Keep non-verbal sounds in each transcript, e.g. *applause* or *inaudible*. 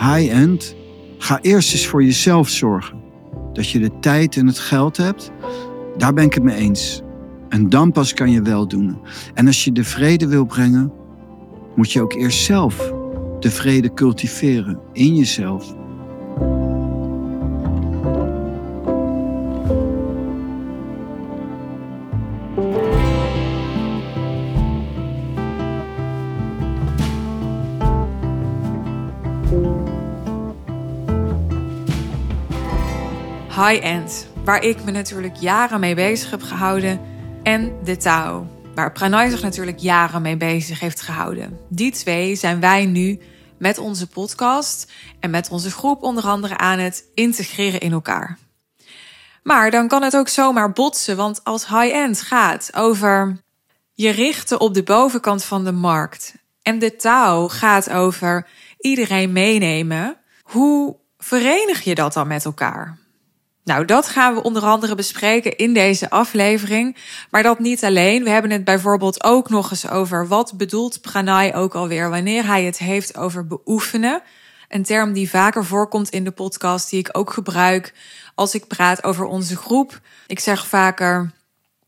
high-end, ga eerst eens voor jezelf zorgen. Dat je de tijd en het geld hebt, daar ben ik het mee eens. En dan pas kan je wel doen. En als je de vrede wil brengen, moet je ook eerst zelf de vrede cultiveren in jezelf. High-end, waar ik me natuurlijk jaren mee bezig heb gehouden, en de Tao, waar Pranay zich natuurlijk jaren mee bezig heeft gehouden. Die twee zijn wij nu met onze podcast en met onze groep onder andere aan het integreren in elkaar. Maar dan kan het ook zomaar botsen, want als high-end gaat over je richten op de bovenkant van de markt en de Tao gaat over iedereen meenemen, hoe verenig je dat dan met elkaar? Nou, dat gaan we onder andere bespreken in deze aflevering. Maar dat niet alleen. We hebben het bijvoorbeeld ook nog eens over wat bedoelt Pranay ook alweer wanneer hij het heeft over beoefenen. Een term die vaker voorkomt in de podcast, die ik ook gebruik als ik praat over onze groep. Ik zeg vaker.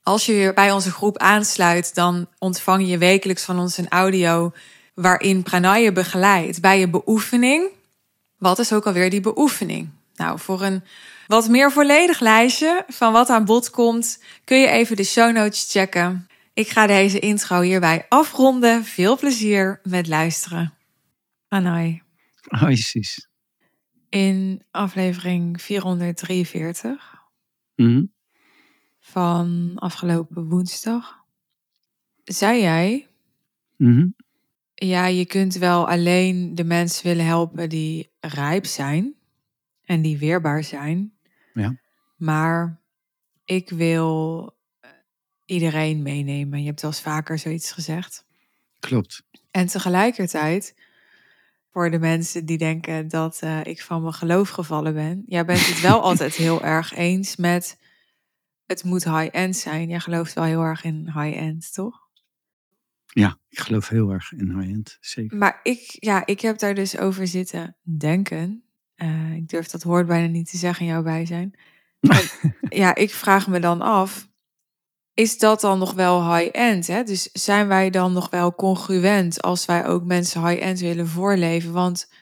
Als je je bij onze groep aansluit, dan ontvang je wekelijks van ons een audio waarin Pranay je begeleidt bij je beoefening. Wat is ook alweer die beoefening? Nou, voor een wat meer volledig lijstje van wat aan bod komt, kun je even de show notes checken. Ik ga deze intro hierbij afronden. Veel plezier met luisteren. Anai. Hoi, Sis. In aflevering 443 Mhm. van afgelopen woensdag zei jij: Mhm. Ja, je kunt wel alleen de mensen willen helpen die rijp zijn en die weerbaar zijn. Ja. Maar ik wil eh, iedereen meenemen. Je hebt wel eens vaker zoiets gezegd. Klopt. En tegelijkertijd, voor de mensen die denken dat eh, ik van mijn geloof gevallen ben, jij bent het wel *laughs* altijd heel erg eens met het moet high-end zijn. Jij gelooft wel heel erg in high-end, toch? Ja, ik geloof heel erg in high-end. Zeker. Maar ik, ja, ik heb daar dus over zitten denken. Eh, ik durf dat woord bijna niet te zeggen in jouw bijzijn. En, *laughs* ja, ik vraag me dan af, is dat dan nog wel high-end? Dus zijn wij dan nog wel congruent als wij ook mensen high-end willen voorleven? Want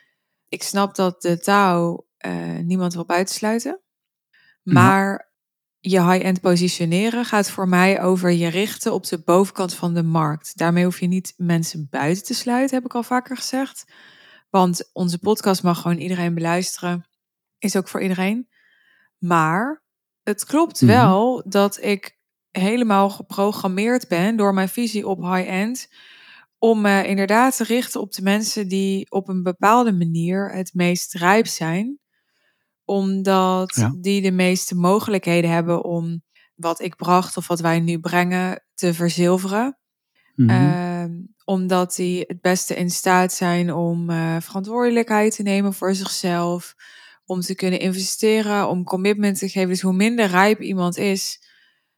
ik snap dat de taal eh, niemand wil buitensluiten. Maar je high-end positioneren gaat voor mij over je richten op de bovenkant van de markt. Daarmee hoef je niet mensen buiten te sluiten, heb ik al vaker gezegd. Want onze podcast mag gewoon iedereen beluisteren. Is ook voor iedereen. Maar het klopt Mhm. wel dat ik helemaal geprogrammeerd ben door mijn visie op high-end. Om me inderdaad te richten op de mensen die op een bepaalde manier het meest rijp zijn. Omdat Ja. die de meeste mogelijkheden hebben om wat ik bracht of wat wij nu brengen te verzilveren. Ehm, omdat die het beste in staat zijn om eh, verantwoordelijkheid te nemen voor zichzelf. Om te kunnen investeren, om commitment te geven. Dus hoe minder rijp iemand is,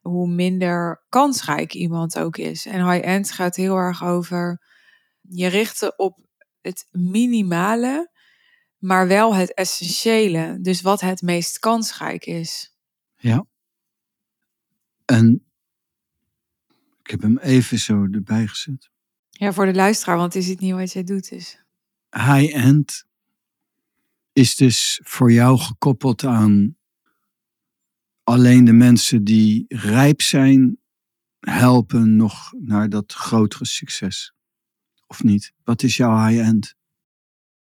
hoe minder kansrijk iemand ook is. En high-end gaat heel erg over je richten op het minimale, maar wel het essentiële. Dus wat het meest kansrijk is. Ja. En ik heb hem even zo erbij gezet. Ja, voor de luisteraar, want die ziet niet wat jij doet. Dus. High-end is dus voor jou gekoppeld aan alleen de mensen die rijp zijn, helpen nog naar dat grotere succes. Of niet? Wat is jouw high-end?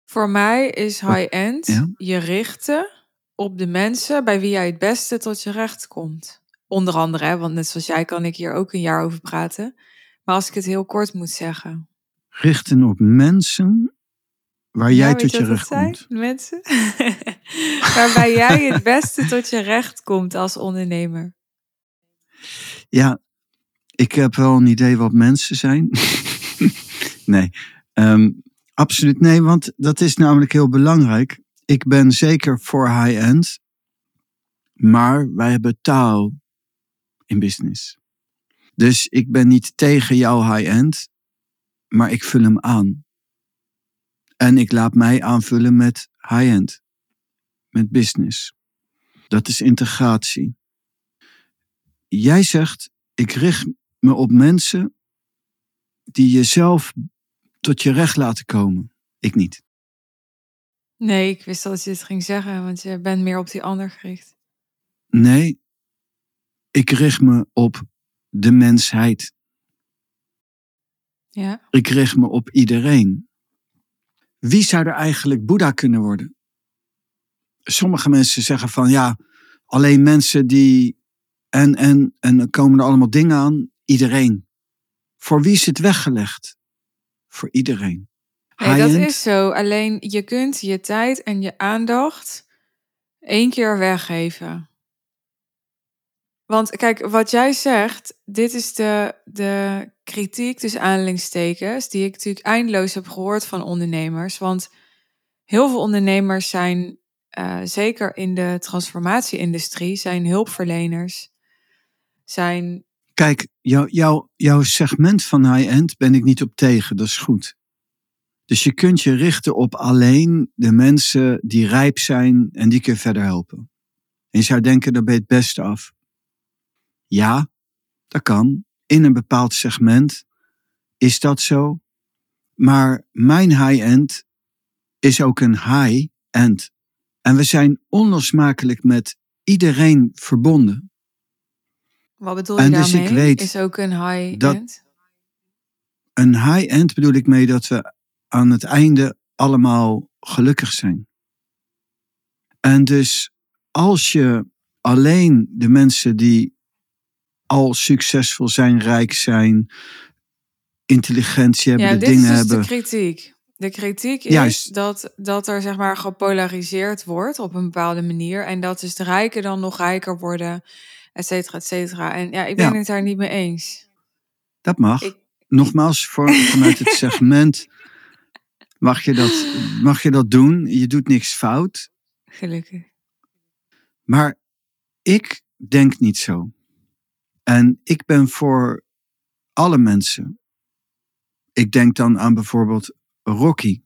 Voor mij is high-end ja? je richten op de mensen bij wie jij het beste tot je recht komt. Onder andere, hè, want net zoals jij kan ik hier ook een jaar over praten. Maar als ik het heel kort moet zeggen. Richten op mensen waar jij tot je recht komt. Mensen. *laughs* Waarbij jij het beste tot je recht komt als ondernemer. Ja, ik heb wel een idee wat mensen zijn. *laughs* nee, ehm, absoluut nee, want dat is namelijk heel belangrijk. Ik ben zeker voor high-end, maar wij hebben taal in business. Dus ik ben niet tegen jouw high-end, maar ik vul hem aan. En ik laat mij aanvullen met high-end. Met business. Dat is integratie. Jij zegt, ik richt me op mensen die jezelf tot je recht laten komen. Ik niet. Nee, ik wist dat je het ging zeggen, want je bent meer op die ander gericht. Nee, ik richt me op de mensheid. Ja. Ik richt me op iedereen. Wie zou er eigenlijk Boeddha kunnen worden? Sommige mensen zeggen van ja, alleen mensen die. En, en, en dan komen er allemaal dingen aan. Iedereen. Voor wie is het weggelegd? Voor iedereen. Nee, dat is zo. Alleen je kunt je tijd en je aandacht één keer weggeven. Want kijk, wat jij zegt, dit is de, de kritiek tussen aanhalingstekens, die ik natuurlijk eindeloos heb gehoord van ondernemers. Want heel veel ondernemers zijn, eh, zeker in de transformatie-industrie, zijn hulpverleners. Zijn, Kijk, jou, jou, jouw segment van high-end ben ik niet op tegen, dat is goed. Dus je kunt je richten op alleen de mensen die rijp zijn en die kun je verder helpen. En je zou denken, daar ben je het beste af. Ja, dat kan. In een bepaald segment is dat zo. Maar mijn high-end is ook een high-end. En we zijn onlosmakelijk met iedereen verbonden. wat bedoel je En dus ik daarmee? weet is ook een high-end? Een high-end bedoel ik mee dat we aan het einde allemaal gelukkig zijn. En dus als je alleen de mensen die al succesvol zijn, rijk zijn, intelligentie hebben, Ja, de dit dingen is dus hebben. de kritiek. De kritiek is Juist. dat, dat er zeg maar gepolariseerd wordt op een bepaalde manier. En dat dus de rijken dan nog rijker worden, et cetera, et cetera. En ja, ik ben Ja. het daar niet mee eens. Dat mag. Ik- Nogmaals, voor, vanuit het *laughs* segment mag je, dat, mag je dat doen. Je doet niks fout. Gelukkig. Maar ik denk niet zo. En ik ben voor alle mensen. Ik denk dan aan bijvoorbeeld Rocky.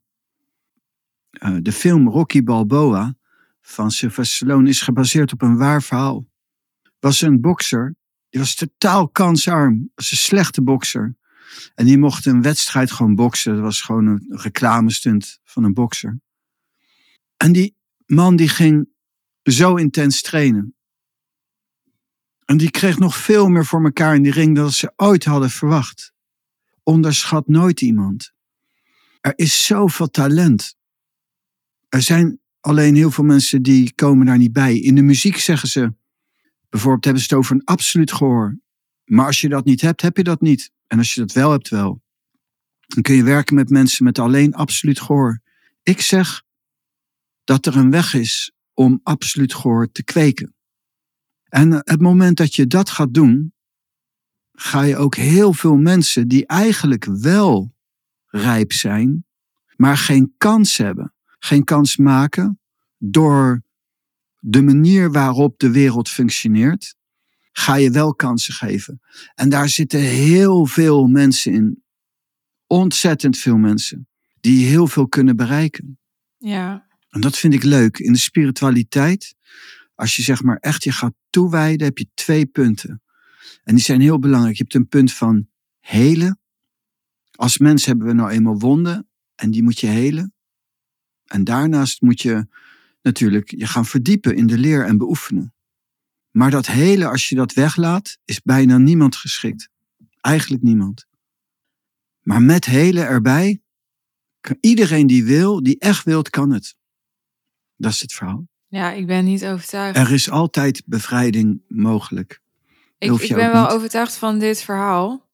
Eh, de film Rocky Balboa van Sylvester Stallone is gebaseerd op een waar verhaal. Was een bokser, die was totaal kansarm. Was een slechte bokser. En die mocht een wedstrijd gewoon boksen. Dat was gewoon een reclamestunt van een bokser. En die man die ging zo intens trainen. En die kreeg nog veel meer voor elkaar in die ring dan ze ooit hadden verwacht. Onderschat nooit iemand. Er is zoveel talent. Er zijn alleen heel veel mensen die komen daar niet bij. In de muziek zeggen ze, bijvoorbeeld hebben ze het over een absoluut gehoor. Maar als je dat niet hebt, heb je dat niet. En als je dat wel hebt, wel. Dan kun je werken met mensen met alleen absoluut gehoor. Ik zeg dat er een weg is om absoluut gehoor te kweken. En het moment dat je dat gaat doen, ga je ook heel veel mensen die eigenlijk wel rijp zijn, maar geen kans hebben, geen kans maken door de manier waarop de wereld functioneert, ga je wel kansen geven. En daar zitten heel veel mensen in, ontzettend veel mensen, die heel veel kunnen bereiken. Ja, En dat vind ik leuk. In de spiritualiteit, als je zeg maar echt je gaat toewijden, heb je twee punten. En die zijn heel belangrijk. Je hebt een punt van helen. Als mens hebben we nou eenmaal wonden en die moet je helen. En daarnaast moet je natuurlijk je gaan verdiepen in de leer en beoefenen. Maar dat helen, als je dat weglaat, is bijna niemand geschikt. Eigenlijk niemand. Maar met helen erbij, kan iedereen die wil, die echt wilt, kan het. Dat is het verhaal. Ja, ik ben niet overtuigd. Er is altijd bevrijding mogelijk. Ik, ik ben wel niet. overtuigd van dit verhaal.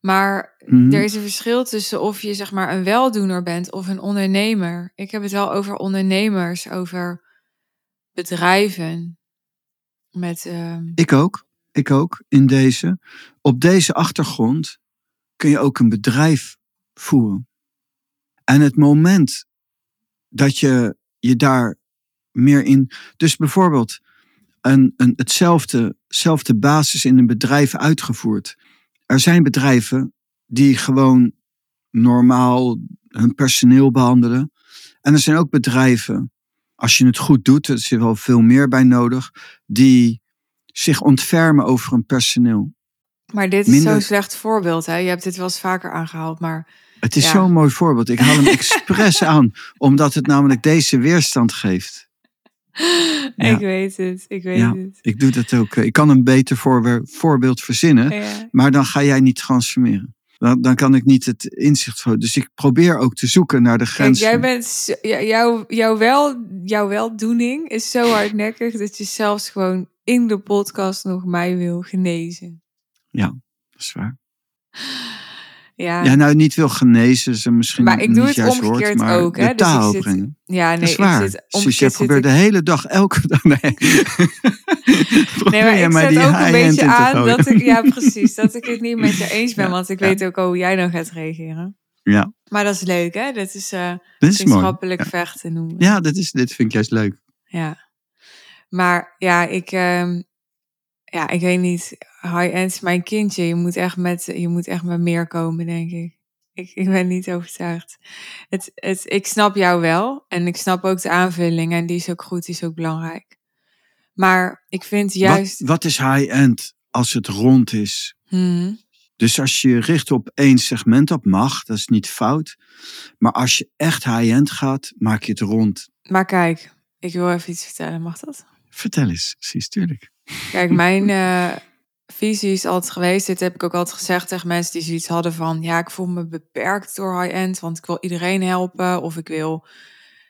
Maar Mhm. er is een verschil tussen of je zeg maar een weldoener bent of een ondernemer. Ik heb het wel over ondernemers, over bedrijven. Met, ehm, Ik ook. Ik ook. In deze. Op deze achtergrond kun je ook een bedrijf voeren. En het moment dat je je daar meer in. Dus bijvoorbeeld een, een, hetzelfde zelfde basis in een bedrijf uitgevoerd. Er zijn bedrijven die gewoon normaal hun personeel behandelen. En er zijn ook bedrijven als je het goed doet, er er wel veel meer bij nodig, die zich ontfermen over een personeel. Maar dit is Minder- zo'n slecht voorbeeld. Hè? Je hebt dit wel eens vaker aangehaald. Maar Het is Ja. zo'n mooi voorbeeld. Ik haal hem *laughs* expres aan, omdat het namelijk deze weerstand geeft. Ja. ik weet het. Ik weet Ja. het. Ik doe dat ook. Ik kan een beter voorbeeld verzinnen, Ja. maar dan ga jij niet transformeren. Dan, dan kan ik niet het inzicht voor. Dus ik probeer ook te zoeken naar de grens. jij bent, ja, jouw, jouw, wel, jouw weldoening is zo hardnekkig dat je zelfs gewoon in de podcast nog mij wil genezen. Dat is waar. Ja, Ja, nou niet wil genezen, is misschien Maar ik doe het omgekeerd maar ook, de hè. Dus ik taal zit- ja nee, dat is waar. ik zit dus jij zit probeert ik- de hele dag, elke *laughs* dag, nee. Nee, maar ik zet die ook een beetje aan dat ik, ja precies, dat ik het niet met je eens ben, Ja, want ik ja. weet ook al hoe jij dan gaat reageren. Ja, Maar dat is leuk, hè? Dat is dit is mooi. vriendschappelijk Ja, vechten noemen. ja dit, is, dit vind ik juist leuk. Ja. Maar ja, ik, ehm, ja, ik weet niet. High-end is mijn kindje. Je moet echt met, je moet echt met meer komen, denk ik. Ik, ik ben niet overtuigd. Het, het, ik snap jou wel. En ik snap ook de aanvulling. En die is ook goed, die is ook belangrijk. Maar ik vind juist... Wat, wat is high-end als het rond is? Hmm, Dus als je je richt op één segment, dat mag, dat is niet fout. Maar als je echt high-end gaat, maak je het rond. maar kijk, ik wil even iets vertellen. Mag dat? Vertel eens, precies, tuurlijk. Kijk, mijn *laughs* eh, visie is altijd geweest. Dit heb ik ook altijd gezegd tegen mensen die zoiets hadden van... Ja, ik voel me beperkt door high-end, want ik wil iedereen helpen. Of ik wil,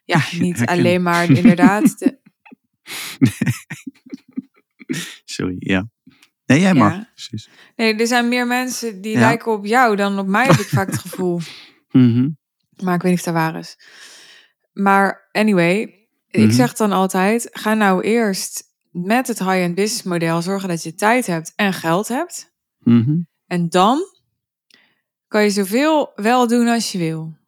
ja, *laughs* niet Herken. alleen maar *laughs* inderdaad... De, *laughs* Sorry, ja. Nee, jij Ja. mag. Precies. nee, er zijn meer mensen die Ja. lijken op jou dan op mij, heb ik vaak het gevoel. Mhm. Maar ik weet niet of dat waar is. Maar anyway, Mhm. ik zeg dan altijd... Ga nou eerst met het high-end business model zorgen dat je tijd hebt en geld hebt. Mhm. En dan kan je zoveel wel doen als je wil.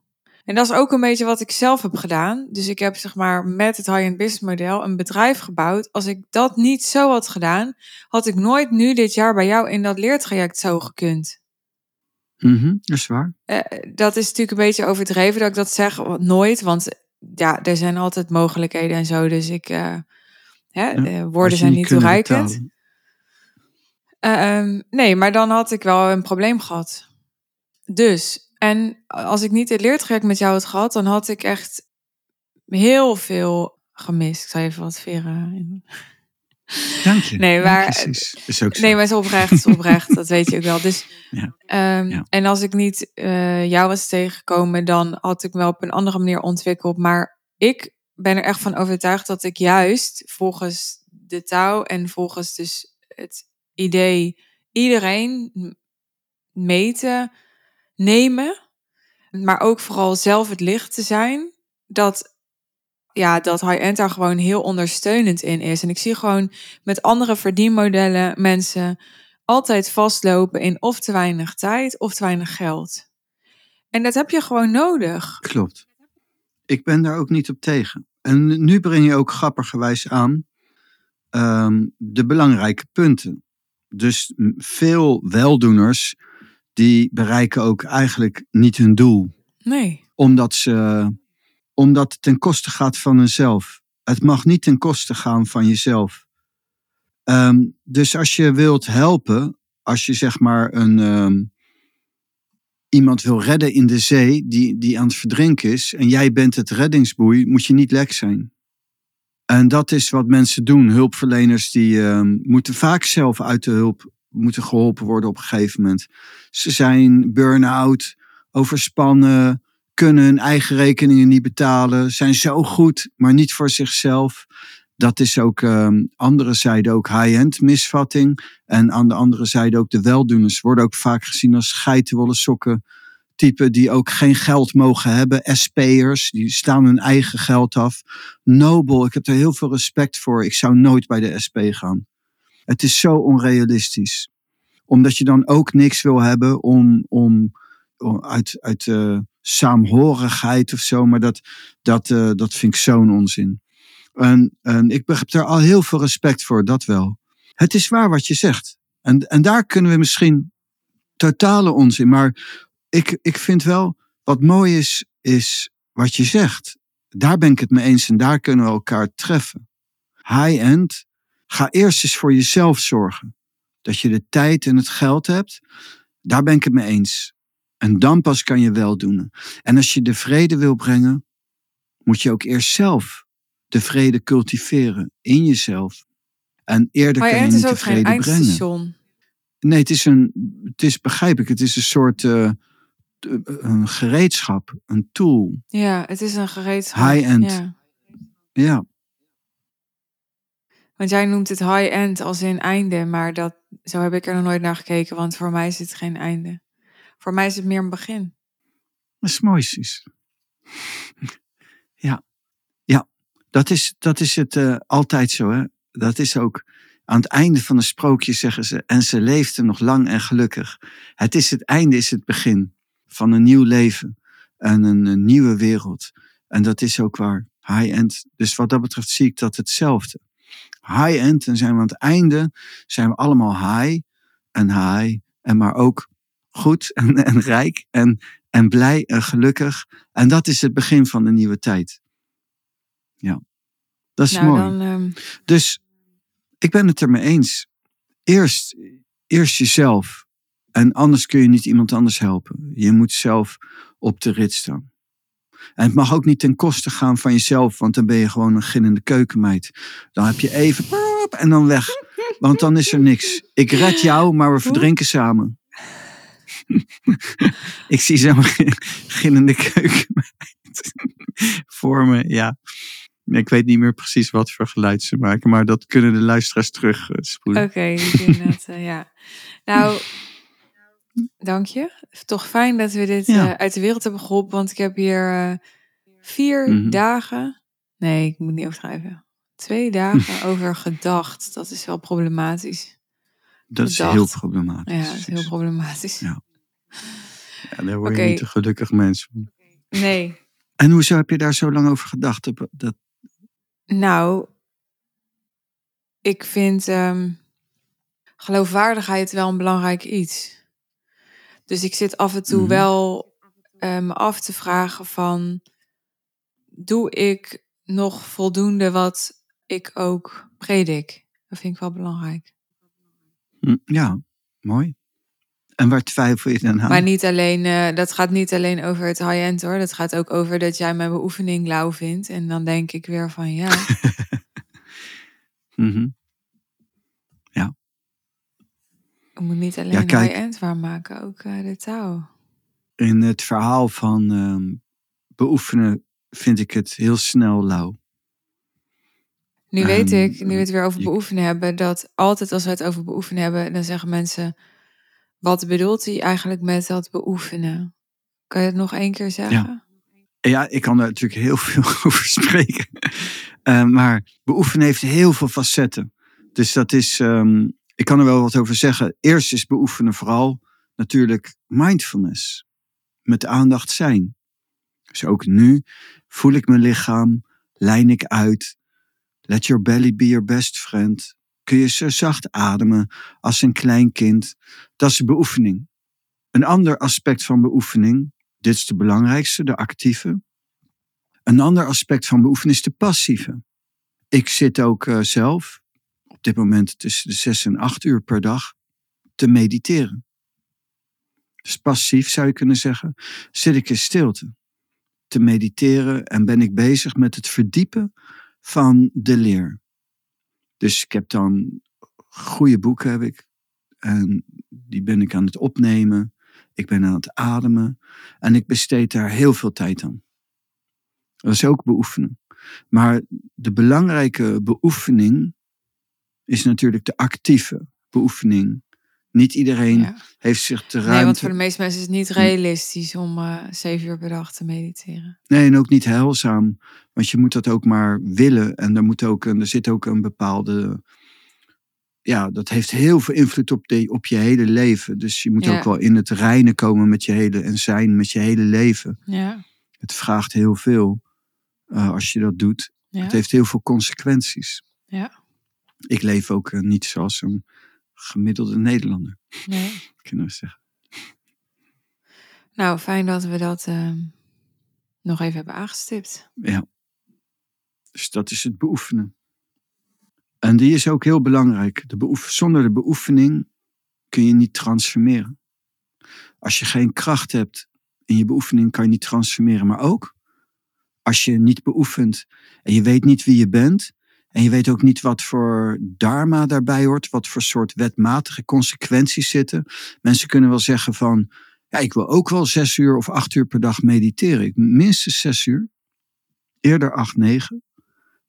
En dat is ook een beetje wat ik zelf heb gedaan. Dus ik heb zeg maar met het high-end business model een bedrijf gebouwd. Als ik dat niet zo had gedaan, had ik nooit nu dit jaar bij jou in dat leertraject zo gekund. Mhm. Dat is waar. Eh, dat is natuurlijk een beetje overdreven dat ik dat zeg. Nooit, want ja, er zijn altijd mogelijkheden en zo. Dus ik, eh, hè, Ja, woorden zijn niet toereikend. Eh, ehm, nee, maar dan had ik wel een probleem gehad. Dus, en als ik niet het leertraject met jou had gehad, dan had ik echt heel veel gemist. Ik zal even wat veren. Dank je. Nee, maar- precies. Is ook zo. Nee, maar het is oprecht, het is oprecht. dat weet je ook wel. Dus, *laughs* Ja. ehm, Ja. En als ik niet eh, jou was tegengekomen, dan had ik me wel op een andere manier ontwikkeld. Maar ik ben er echt van overtuigd dat ik juist volgens de touw en volgens dus het idee iedereen meten, nemen, maar ook vooral zelf het licht te zijn, dat ja, dat high-end daar gewoon heel ondersteunend in is. En ik zie gewoon met andere verdienmodellen mensen altijd vastlopen in of te weinig tijd of te weinig geld. En dat heb je gewoon nodig. Klopt. Ik ben daar ook niet op tegen. En nu breng je ook grappigerwijs aan ehm, de belangrijke punten. Dus veel weldoeners die bereiken ook eigenlijk niet hun doel. Nee. Omdat, ze, omdat het ten koste gaat van hunzelf. Het mag niet ten koste gaan van jezelf. Ehm, dus als je wilt helpen, als je zeg maar een, ehm, iemand wil redden in de zee die, die aan het verdrinken is en jij bent het reddingsboei, moet je niet lek zijn. En dat is wat mensen doen. Hulpverleners die ehm, moeten vaak zelf uit de hulp moeten geholpen worden op een gegeven moment. Ze zijn burn-out, overspannen, kunnen hun eigen rekeningen niet betalen, zijn zo goed, maar niet voor zichzelf. Dat is ook um, andere zijde ook high-end misvatting. En aan de andere zijde ook de weldoeners worden ook vaak gezien als geitenwolle sokken typen die ook geen geld mogen hebben. SP'ers, die staan hun eigen geld af. Nobel, ik heb er heel veel respect voor. Ik zou nooit bij de SP gaan. Het is zo onrealistisch. Omdat je dan ook niks wil hebben om, om, om uit, uit uh, saamhorigheid of zo. Maar dat, dat, uh, dat vind ik zo'n onzin. En, en ik heb er al heel veel respect voor, dat wel. Het is waar wat je zegt. En, en daar kunnen we misschien totale onzin. Maar ik, ik vind wel, wat mooi is, is wat je zegt. daar ben ik het mee eens en daar kunnen we elkaar treffen. High-end, ga eerst eens voor jezelf zorgen. Dat je de tijd en het geld hebt, daar ben ik het mee eens. En dan pas kan je wel doen. En als je de vrede wil brengen, moet je ook eerst zelf de vrede cultiveren in jezelf. En eerder Maar kan je het niet is de ook geen vrede brengen. eindstation. Nee, het is een, het is begrijp ik, het is een soort eh, een gereedschap, een tool. Ja, het is een gereedschap. High-end. Ja. Ja, Want jij noemt het high-end als in einde, maar dat, zo heb ik er nog nooit naar gekeken, want voor mij is het geen einde. Voor mij is het meer een begin. dat is mooi. Dat is, dat is het eh, altijd zo, hè. Dat is ook aan het einde van een sprookje zeggen ze, en ze leefde nog lang en gelukkig. Het is het einde, is het begin van een nieuw leven en een, een nieuwe wereld. En dat is ook waar, high-end. Dus wat dat betreft zie ik dat hetzelfde. High-end, en zijn we aan het einde, zijn we allemaal high en high, en maar ook goed en, en rijk en, en blij en gelukkig. En dat is het begin van een nieuwe tijd. Ja, dat is nou, mooi. dan, ehm, Dus ik ben het ermee eens. Eerst, eerst jezelf. En anders kun je niet iemand anders helpen. Je moet zelf op de rit staan. En het mag ook niet ten koste gaan van jezelf, want dan ben je gewoon een ginnende keukenmeid. Dan heb je even en dan weg. Want dan is er niks. Ik red jou, maar we verdrinken samen. *laughs* ik zie zo'n ginnende keukenmeid *laughs* voor me, ja. Ik weet niet meer precies wat voor geluid ze maken, maar dat kunnen de luisteraars terug eh, spoelen. Oké, kunnen het, eh, ja. Nou, dank je. Toch fijn dat we dit Ja. eh, uit de wereld hebben geholpen, want ik heb hier vier Mhm. dagen, nee, ik moet niet overdrijven, twee dagen *laughs* over gedacht. Dat is wel problematisch. dat is heel problematisch. Ja, dat is heel problematisch. Ja. Ja, daar word je niet een gelukkig mens van. Nee, En hoezo heb je daar zo lang over gedacht? Dat, dat, nou, ik vind ehm, geloofwaardigheid wel een belangrijk iets. Dus ik zit af en toe Mhm. wel me af te vragen van, doe ik nog voldoende wat ik ook predik? Dat vind ik wel belangrijk. hm, ja, mooi. En waar twijfel je dan aan? Maar niet alleen, eh, dat gaat niet alleen over het high-end hoor. Dat gaat ook over dat jij mijn beoefening lauw vindt. En dan denk ik weer van ja, *laughs* Mhm. ik moet niet alleen Ja, high-end waarmaken, ook eh, de touw. In het verhaal van ehm, beoefenen vind ik het heel snel lauw. Nu weet ik, nu we het weer over beoefenen hebben, dat altijd als we het over beoefenen hebben, dan zeggen mensen, wat bedoelt hij eigenlijk met dat beoefenen? Kan je het nog één keer zeggen? Ja, ik kan daar natuurlijk heel veel *laughs* over spreken. Eh, maar beoefenen heeft heel veel facetten. Dus dat is, ehm, ik kan er wel wat over zeggen. Eerst is beoefenen vooral natuurlijk mindfulness. Met aandacht zijn. Dus ook nu voel ik mijn lichaam, lijn ik uit. Let your belly be your best friend. Kun je zo zacht ademen als een klein kind. Dat is beoefening. Een ander aspect van beoefening, dit is de belangrijkste, de actieve. Een ander aspect van beoefenen is de passieve. Ik zit ook eh, zelf, op dit moment tussen de zes en acht uur per dag, te mediteren. Dus passief zou je kunnen zeggen, zit ik in stilte te mediteren en ben ik bezig met het verdiepen van de leer. Dus ik heb dan goede boeken heb ik en die ben ik aan het opnemen. Ik ben aan het ademen en ik besteed daar heel veel tijd aan. Dat is ook beoefenen. Maar de belangrijke beoefening is natuurlijk de actieve beoefening. Niet iedereen Ja. heeft zich de ruimte. Nee, want voor de meeste mensen is het niet realistisch om eh, zeven uur per dag te mediteren. Nee, en ook niet heilzaam. Want je moet dat ook maar willen. En er, moet ook een, er zit ook een bepaalde. Ja, dat heeft heel veel invloed op, de, op je hele leven. Dus je moet Ja. ook wel in het reinen komen met je hele. en zijn met je hele leven. Ja, Het vraagt heel veel eh, als je dat doet. ja, Het heeft heel veel consequenties. ja. Ik leef ook eh, niet zoals een gemiddelde Nederlander, Nee. *laughs* kunnen we zeggen. Nou, fijn dat we dat ehm, nog even hebben aangestipt. Ja, Dus dat is het beoefenen. En die is ook heel belangrijk. De beoef zonder de beoefening kun je niet transformeren. Als je geen kracht hebt in je beoefening, kan je niet transformeren. Maar ook als je niet beoefent en je weet niet wie je bent. En je weet ook niet wat voor dharma daarbij hoort, wat voor soort wetmatige consequenties zitten. Mensen kunnen wel zeggen van, ja, ik wil ook wel zes uur of acht uur per dag mediteren. Minstens zes uur. Eerder acht, negen.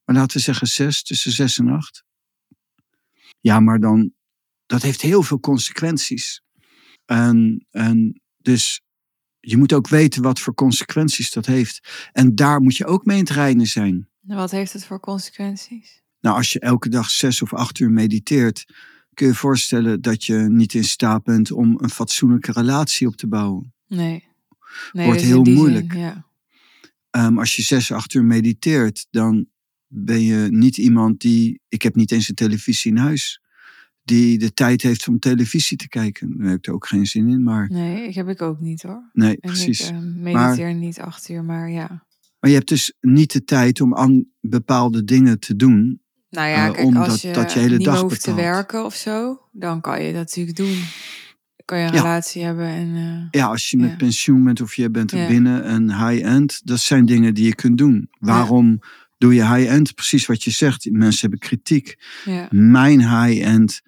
Maar laten we zeggen zes, tussen zes en acht. Ja, maar dan, dat heeft heel veel consequenties. En, en dus je moet ook weten wat voor consequenties dat heeft. En daar moet je ook mee in het reinen zijn. Wat heeft het voor consequenties? Nou, als je elke dag zes of acht uur mediteert, kun je je voorstellen dat je niet in staat bent om een fatsoenlijke relatie op te bouwen. Nee. nee Wordt dus heel moeilijk. Zin, ja. Ehm, als je zes, acht uur mediteert, dan ben je niet iemand die. Ik heb niet eens een televisie in huis. Die de tijd heeft om televisie te kijken. Daar heb ik er ook geen zin in. Maar Nee, ik heb ik ook niet hoor. nee, En precies. ik eh, mediteer niet acht uur, maar ja. Maar je hebt dus niet de tijd om aan bepaalde dingen te doen. Nou ja, Eh, kijk, omdat- als je, dat je hele niet dag hoeft te werken of zo, dan kan je dat natuurlijk doen. Dan kan je een Ja. relatie hebben en eh, Ja, als je met Ja. pensioen bent of je bent er Ja. binnen en high-end, dat zijn dingen die je kunt doen. Waarom doe je high-end? Precies wat je zegt. Mensen hebben kritiek. ja. Mijn high-end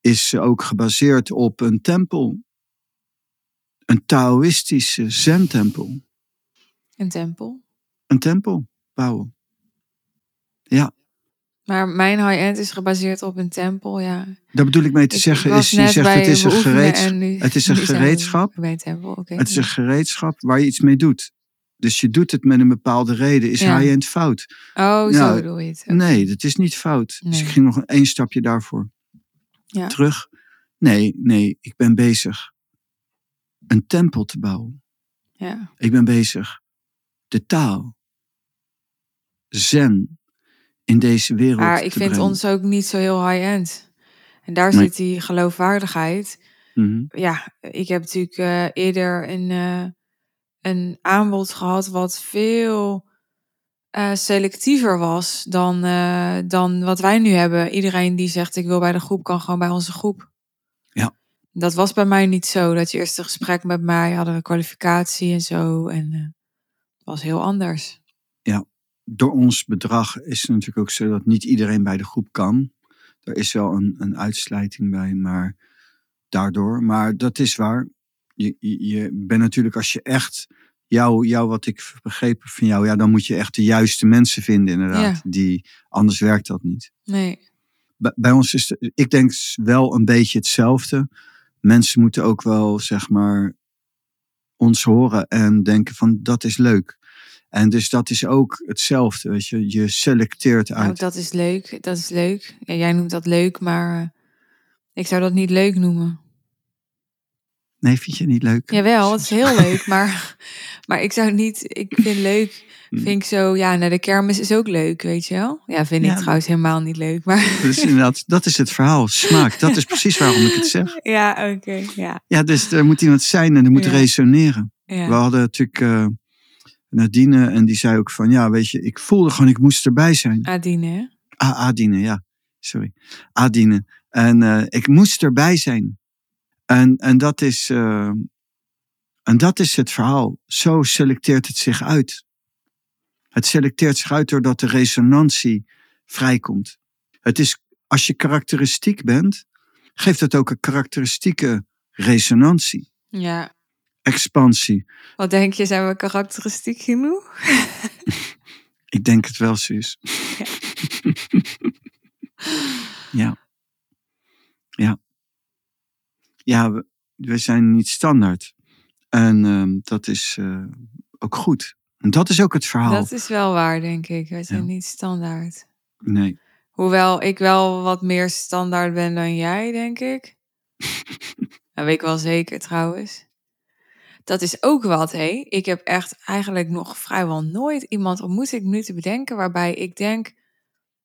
is ook gebaseerd op een tempel. Een Taoïstische zen-tempel. een tempel. Een tempel bouwen. Ja, Maar mijn high-end is gebaseerd op een tempel, ja. daar bedoel ik mee te Ik- zeggen. Is, je zegt het is een, gereedschap, nu- het is *laughs* een gereedschap. Bij een tempel, oké. het is een gereedschap waar je iets mee doet. Dus je doet het met een bepaalde reden. Is Ja. high-end fout? Oh, zo bedoel je het. Nee, dat is niet fout. Dus ik ging nog een één stapje daarvoor Ja. terug. Nee, nee, ik ben bezig een tempel te bouwen. Ja. Ik ben bezig de taal, zen, in deze wereld Maar ik vind brengen. ons ook niet zo heel high-end. En daar Nee. zit die geloofwaardigheid. Mhm. Ja, ik heb natuurlijk eh, eerder een, eh, een aanbod gehad wat veel eh, selectiever was dan, dan wat wij nu hebben. Iedereen die zegt ik wil bij de groep, kan gewoon bij onze groep. Ja. Dat was bij mij niet zo. Dat je eerst een gesprek met mij hadden we kwalificatie en zo. En het was heel anders. Door ons bedrag is het natuurlijk ook zo dat niet iedereen bij de groep kan. Er is wel een, een uitsluiting bij, maar daardoor. Maar dat is waar. Je, je, je bent natuurlijk, als je echt jou, jou, wat ik begrepen van jou, ja, dan moet je echt de juiste mensen vinden, inderdaad. Ja. Die, anders werkt dat niet. Nee. Bij, bij ons is, ik denk wel een beetje hetzelfde. Mensen moeten ook wel, zeg maar, ons horen en denken van dat is leuk. En dus dat is ook hetzelfde, weet je. Je selecteert Nou, uit. dat is leuk. Dat is leuk. Ja, jij noemt dat leuk, maar eh, ik zou dat niet leuk noemen. Nee, vind je het niet leuk? Jawel, het is *laughs* heel leuk, maar, maar ik zou niet, ik vind leuk, vind ik zo, ja, naar de kermis is ook leuk, weet je wel? Ja, vind ik Ja. trouwens helemaal niet leuk, maar Dus inderdaad, dat is het verhaal. *laughs* Smaak, dat is precies waarom ik het zeg. ja, oké, ja, Ja, dus er moet iemand zijn en er moet Ja. resoneren. We hadden natuurlijk eh, Nadine en die zei ook van, ja, weet je, ik voelde gewoon, ik moest erbij zijn. Adine, hè? Ah, Adine, ja. Sorry. Adine. En eh, ik moest erbij zijn. En, en, dat is, eh, en dat is het verhaal. Zo selecteert het zich uit. Het selecteert zich uit doordat de resonantie vrijkomt. Het is, als je karakteristiek bent, geeft het ook een karakteristieke resonantie. Ja. Expansie. Wat denk je, zijn we karakteristiek genoeg? *laughs* Ik denk het wel, Suus. *laughs* ja. Ja. Ja, we, we zijn niet standaard. En ehm, dat is eh, ook goed. En dat is ook het verhaal. Dat is wel waar, denk ik. Wij zijn Ja. niet standaard. Nee. Hoewel ik wel wat meer standaard ben dan jij, denk ik. *laughs* Dat weet ik wel zeker trouwens. Dat is ook wat, hé. Ik heb echt eigenlijk nog vrijwel nooit iemand ontmoet, ik nu te bedenken, waarbij ik denk,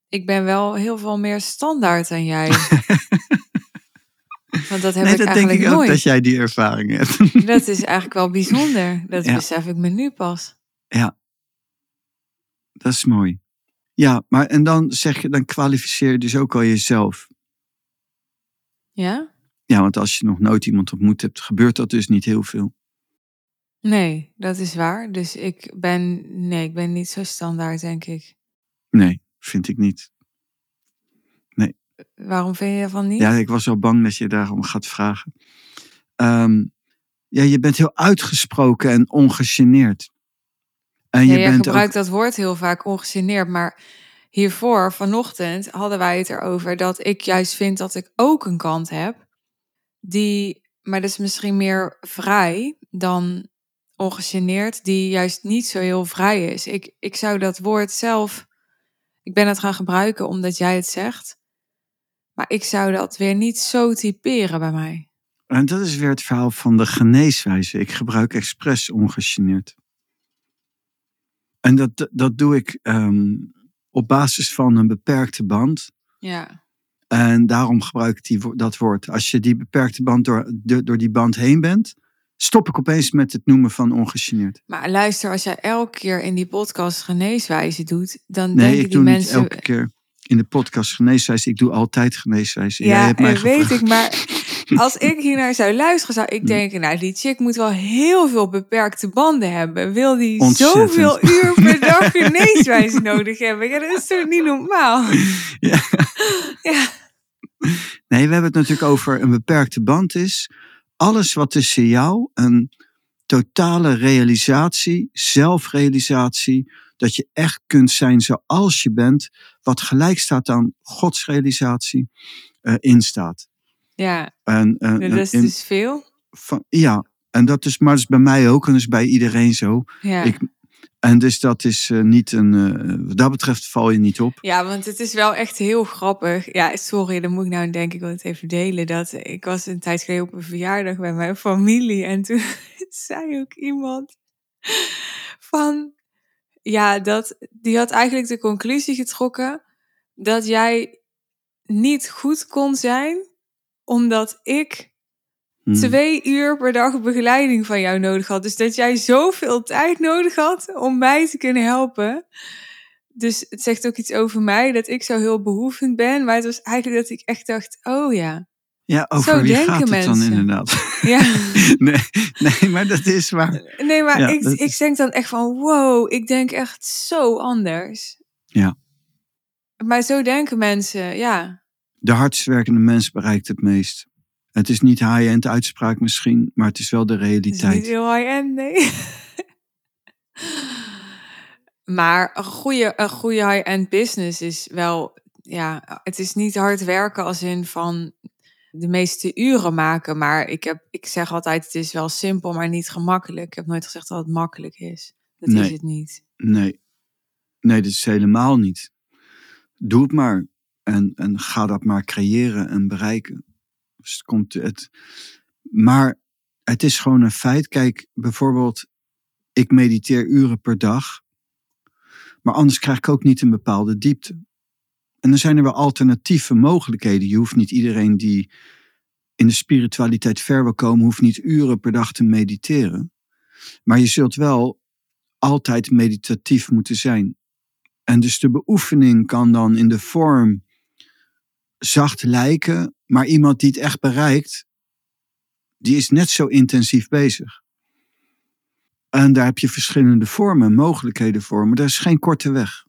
ik ben wel heel veel meer standaard dan jij. *laughs* Want dat heb nee, ik dat denk eigenlijk ik ook nooit. dat jij die ervaring hebt. *laughs* Dat is eigenlijk wel bijzonder. Dat Ja. besef ik me nu pas. ja. Dat is mooi. Ja, maar en dan zeg je, dan kwalificeer je dus ook al jezelf. Ja? Ja, want als je nog nooit iemand ontmoet hebt, gebeurt dat dus niet heel veel. Nee, dat is waar. Dus ik ben, nee, ik ben niet zo standaard, denk ik. Nee, vind ik niet. Waarom vind je van niet? Ja, ik was wel bang dat je daarom gaat vragen. Ehm, ja, je bent heel uitgesproken en ongegeneerd. En Ja, je jij bent gebruikt ook, dat woord heel vaak ongegeneerd, maar hiervoor, vanochtend, hadden wij het erover dat ik juist vind dat ik ook een kant heb, die, maar dat is misschien meer vrij dan ongegeneerd, die juist niet zo heel vrij is. Ik, ik zou dat woord zelf, ik ben het gaan gebruiken omdat jij het zegt, maar ik zou dat weer niet zo typeren bij mij. en dat is weer het verhaal van de geneeswijze. Ik gebruik expres ongegeneerd. En dat, dat doe ik ehm, op basis van een beperkte band. Ja, En daarom gebruik ik die, dat woord. Als je die beperkte band door, door, door die band heen bent, stop ik opeens met het noemen van ongegeneerd. maar luister, als jij elke keer in die podcast geneeswijze doet, dan Nee, denken ik die doe mensen... niet elke keer in de podcast geneeswijze. Ik doe altijd geneeswijze. Jij Ja, hebt mij eh, weet ik, maar *laughs* als ik hier naar zou luisteren, zou ik denken, nou, die chick moet wel heel veel beperkte banden hebben. Wil die Ontzettend. zoveel uur per dag *laughs* geneeswijze nodig hebben? Ja, dat is toch niet normaal? *laughs* Ja. Ja, Nee, we hebben het natuurlijk over een beperkte band is. Alles wat tussen jou een totale realisatie, zelfrealisatie, dat je echt kunt zijn zoals je bent, wat gelijk staat aan Gods realisatie, eh instaat. ja En, eh, dat is in- dus veel. van, ja, en dat is, maar dat is bij mij ook en dat is bij iedereen zo. Ja. Ik, en dus dat is eh, niet een, eh, wat dat betreft val je niet op. ja, want het is wel echt heel grappig. Ja, sorry, dan moet ik nou denken, ik wil het even delen. Dat ik was een tijd geleden op een verjaardag bij mijn familie. En toen *laughs* zei ook iemand van, ja, dat, die had eigenlijk de conclusie getrokken dat jij niet goed kon zijn, omdat ik Hm. twee uur per dag begeleiding van jou nodig had. Dus dat jij zoveel tijd nodig had om mij te kunnen helpen. Dus het zegt ook iets over mij, dat ik zo heel behoevend ben. Maar het was eigenlijk dat ik echt dacht, oh ja. Ja, over Zo wie denken gaat het dan mensen. inderdaad? *laughs* ja. *laughs* nee, nee, maar dat is waar. Nee, maar Ja, ik, dat ik denk dan echt van, wow, ik denk echt zo anders. Ja. Maar zo denken mensen, ja. De hardst werkende mens bereikt het meest. Het is niet high-end uitspraak misschien, maar het is wel de Het is realiteit. niet heel high-end, nee. maar een goede, een goede high-end business is wel... Ja, het is niet hard werken als in van de meeste uren maken. Maar ik, heb, ik zeg altijd, het is wel simpel, maar niet gemakkelijk. Ik heb nooit gezegd dat het makkelijk is. Dat Nee. is het niet. Nee. nee, dat is helemaal niet. Doe het maar. En, en ga dat maar creëren en bereiken. Dus het komt het. Maar het is gewoon een feit. Kijk, bijvoorbeeld, ik mediteer uren per dag. Maar anders krijg ik ook niet een bepaalde diepte. En dan zijn er wel alternatieve mogelijkheden. Je hoeft niet iedereen die in de spiritualiteit ver wil komen, hoeft niet uren per dag te mediteren. Maar je zult wel altijd meditatief moeten zijn. En dus de beoefening kan dan in de vorm zacht lijken, maar iemand die het echt bereikt, die is net zo intensief bezig. En daar heb je verschillende vormen, mogelijkheden voor, maar er is geen korte weg.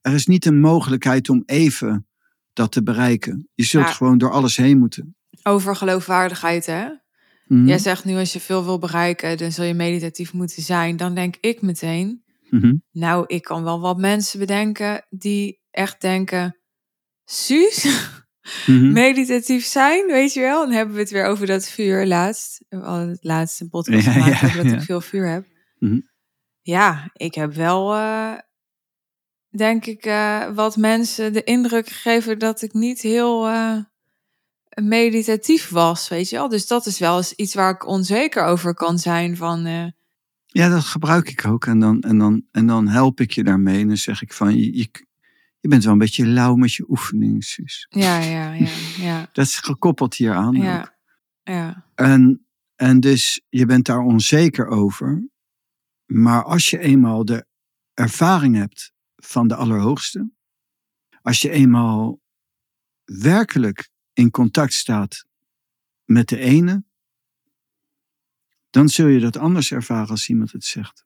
Er is niet een mogelijkheid om even dat te bereiken. Je zult Ja. gewoon door alles heen moeten. Over geloofwaardigheid, hè? Mhm. Jij zegt nu, als je veel wil bereiken, dan zul je meditatief moeten zijn. Dan denk ik meteen, Mhm. nou, ik kan wel wat mensen bedenken die echt denken, Suus, Mhm. meditatief zijn, weet je wel? Dan hebben we het weer over dat vuur laatst. We hadden het laatste podcast Ja, gemaakt ja, over dat ik veel vuur heb. Mhm. Ja, ik heb wel, eh, denk ik, eh, wat mensen de indruk gegeven dat ik niet heel eh, meditatief was, weet je wel? Dus dat is wel eens iets waar ik onzeker over kan zijn van... Ja, dat gebruik ik ook. En dan, en, dan, en dan help ik je daarmee. En dan zeg ik van, je, je, je bent wel een beetje lauw met je oefeningen, Suus. ja, ja, ja, ja, *laughs* Dat is gekoppeld hieraan. ook. ja, ja. En, en dus je bent daar onzeker over. Maar als je eenmaal de ervaring hebt van de Allerhoogste. Als je eenmaal werkelijk in contact staat met de ene, dan zul je dat anders ervaren als iemand het zegt.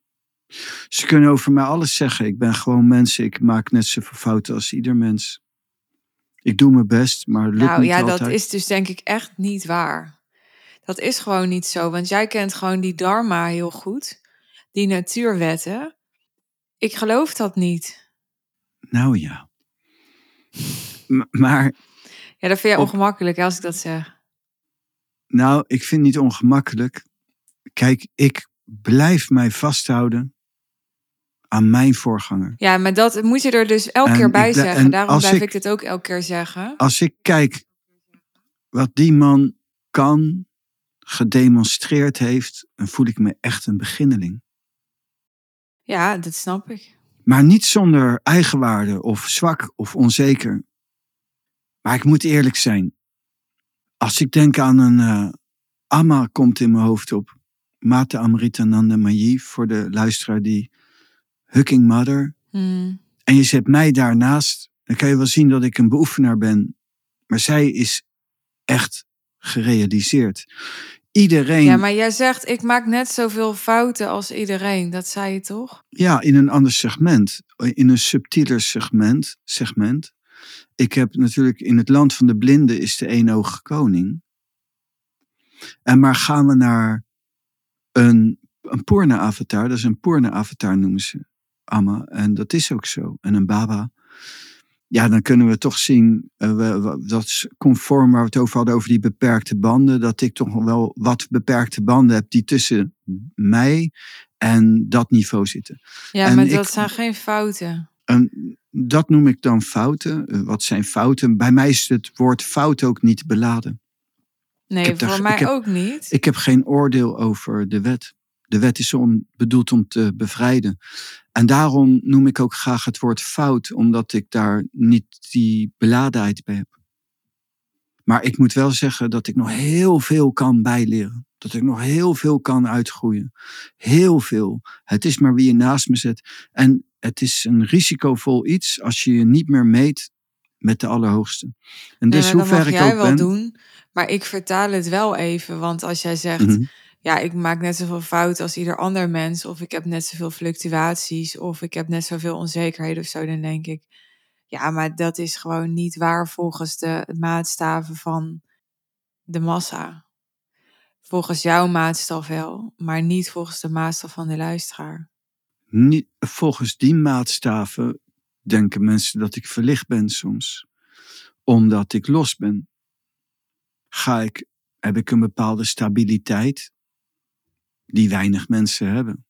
Ze kunnen over mij alles zeggen. Ik ben gewoon mens. Ik maak net zoveel fouten als ieder mens. Ik doe mijn best, maar het lukt Nou niet ja, altijd. dat is dus denk ik echt niet waar. Dat is gewoon niet zo, want jij kent gewoon die dharma heel goed. Die natuurwetten. Ik geloof dat niet. Nou ja. M- maar, Ja, dat vind je Op- ongemakkelijk als ik dat zeg. nou, ik vind het niet ongemakkelijk. Kijk, ik blijf mij vasthouden aan mijn voorganger. Ja, maar dat moet je er dus elke En keer bij ik zeggen. en Daarom blijf ik- ik dit ook elke keer zeggen. Als ik kijk wat die man kan, gedemonstreerd heeft, dan voel ik me echt een beginneling. Ja, dat snap ik. Maar niet zonder eigenwaarde of zwak of onzeker. Maar ik moet eerlijk zijn. Als ik denk aan een eh Amma komt in mijn hoofd op. Mate Amritananda Mayi voor de luisteraar die Hucking Mother. Hmm. En je zet mij daarnaast. Dan kan je wel zien dat ik een beoefenaar ben. Maar zij is echt gerealiseerd. Iedereen, Ja, ja, maar jij zegt, ik maak net zoveel fouten als iedereen. Dat zei je toch? in een ander segment. In een subtieler segment. segment. Ik heb natuurlijk in het land van de blinden is de eenogige koning. En maar gaan we naar een, een Purna-avatar. Dat is een Purna-avatar noemen ze. Amma. En dat is ook zo. En een Baba. Ja, dan kunnen we toch zien, eh, we- we- dat is conform waar we het over hadden, over die beperkte banden, dat ik toch wel wat beperkte banden heb die tussen mij en dat niveau zitten. Ja, En maar ik- dat zijn geen fouten. En dat noem ik dan fouten. Eh, Wat zijn fouten? Bij mij is het woord fout ook niet beladen. Nee, daar voor mij heb- ook niet. Ik heb geen oordeel over de wet. De wet is om, bedoeld om te bevrijden. En daarom noem ik ook graag het woord fout, omdat ik daar niet die beladenheid bij heb. Maar ik moet wel zeggen dat ik nog heel veel kan bijleren. Dat ik nog heel veel kan uitgroeien. Heel veel. Het is maar wie je naast me zet. En het is een risicovol iets als je je niet meer meet met de Allerhoogste. En dus hoe dat ver ik jij ook wel ben. doen. Maar ik vertaal het wel even. Want als jij zegt, Mhm. Ja, ik maak net zoveel fouten als ieder ander mens. Of ik heb net zoveel fluctuaties. Of ik heb net zoveel onzekerheden of zo. Dan denk ik, ja, maar dat is gewoon niet waar volgens de maatstaven van de massa. Volgens jouw maatstaf wel, maar niet volgens de maatstaf van de luisteraar. Niet, volgens die maatstaven denken mensen dat ik verlicht ben soms. Omdat ik los ben. Ga ik, heb ik een bepaalde stabiliteit die weinig mensen hebben.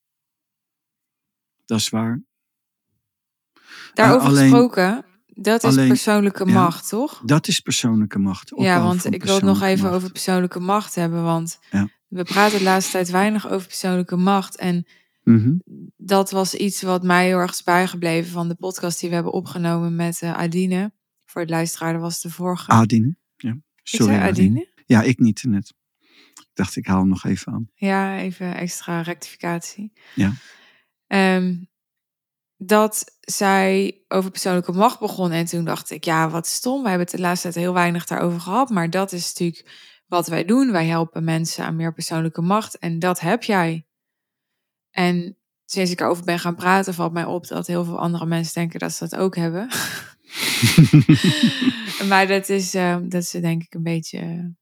Dat is waar. Daarover alleen- gesproken, dat is alleen- persoonlijke ja. macht, toch? Dat is persoonlijke macht. Ja, want ik wil het nog even macht. over persoonlijke macht hebben. Want Ja. we praten de laatste tijd weinig over persoonlijke macht. En Mhm. dat was iets wat mij heel erg is bijgebleven van de podcast die we hebben opgenomen met eh, Adine. Voor het luisteraar, dat was de vorige. Adine. Ja. ik Sorry, zei Adine? Ja, ik niet net. Dacht, ik haal hem nog even aan. Ja, even extra rectificatie. Ja. Ehm, dat zij over persoonlijke macht begon. En toen dacht ik, ja, wat stom. We hebben het de laatste tijd heel weinig daarover gehad. Maar dat is natuurlijk wat wij doen. Wij helpen mensen aan meer persoonlijke macht. En dat heb jij. En sinds ik erover ben gaan praten, valt mij op dat heel veel andere mensen denken dat ze dat ook hebben. *laughs* *laughs* maar dat is, eh, dat is denk ik een beetje,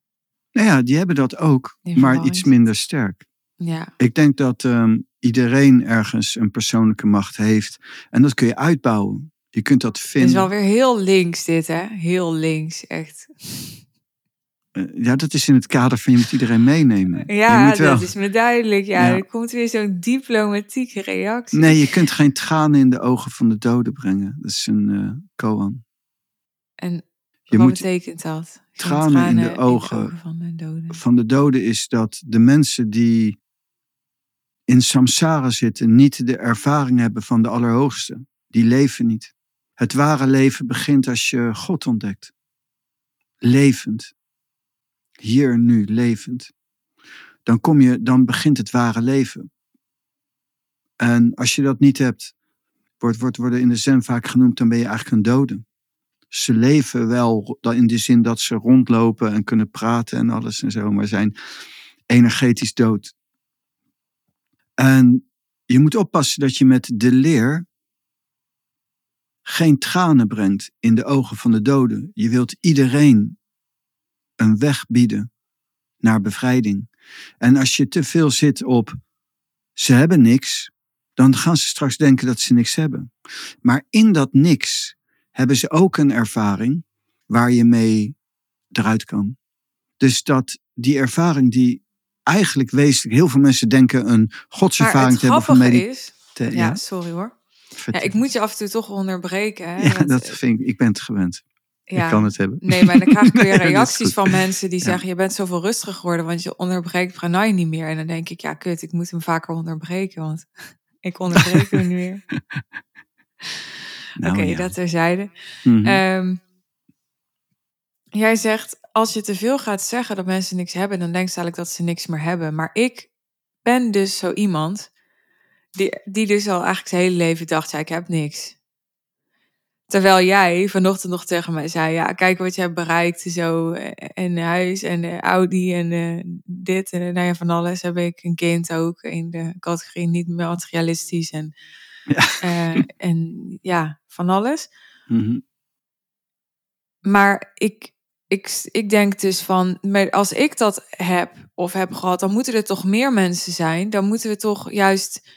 Nou ja, die hebben dat ook, Die maar iets minder sterk. ja. Ik denk dat ehm, iedereen ergens een persoonlijke macht heeft. En dat kun je uitbouwen. Je kunt dat Het vinden. is wel weer heel links dit, hè? Heel links, echt. Eh, ja, dat is in het kader van je moet iedereen meenemen. *laughs* Ja, wel. dat is me duidelijk. Ja, Ja. er komt weer zo'n diplomatieke reactie. Nee, je kunt geen tranen in de ogen van de doden brengen. Dat is een eh koan. En Je wat moet betekent dat? Geen tranen in de ogen. van de doden. van de doden is dat de mensen die in samsara zitten niet de ervaring hebben van de Allerhoogste. Die leven niet. Het ware leven begint als je God ontdekt. Levend. Hier nu levend. Dan, kom je, dan begint het ware leven. En als je dat niet hebt, wordt, wordt worden in de zen vaak genoemd, dan ben je eigenlijk een dode. Ze leven wel in de zin dat ze rondlopen en kunnen praten en alles en zo, maar zijn energetisch dood. En je moet oppassen dat je met de leer geen tranen brengt in de ogen van de doden. Je wilt iedereen een weg bieden naar bevrijding. En als je te veel zit op ze hebben niks, dan gaan ze straks denken dat ze niks hebben. Maar in dat niks hebben ze ook een ervaring waar je mee eruit kan. Dus dat die ervaring die eigenlijk wezenlijk, heel veel mensen denken een godservaring te hebben van meditatie. Ja, ja, sorry hoor. Ja, ik moet je af en toe toch onderbreken. Hè? *laughs* Ja, dat vind ik, ik ben het gewend. Ja. Ik kan het hebben. Nee, maar dan krijg ik *laughs* weer reacties van mensen die zeggen: Je bent zoveel rustiger geworden, want je onderbreekt Pranay niet meer. En dan denk ik: Ja, kut, ik moet hem vaker onderbreken, want *laughs* ik onderbreek hem nu weer. Nou, Oké, okay, ja. dat terzijde. Mm -hmm. jij zegt: Als je te veel gaat zeggen dat mensen niks hebben, dan denk je eigenlijk dat ze niks meer hebben. Maar ik ben dus zo iemand die, die dus al eigenlijk zijn hele leven dacht: ja, Ik heb niks. Terwijl jij vanochtend nog tegen mij zei: Ja, kijk wat je hebt bereikt. Zo, en huis en uh, Audi en uh, dit. En nou ja, van alles heb ik een kind ook in de categorie niet materialistisch. En ja, uh, en, ja van alles. Mm-hmm. Maar ik, ik, ik denk dus van: als ik dat heb of heb gehad, dan moeten er toch meer mensen zijn. Dan moeten we toch juist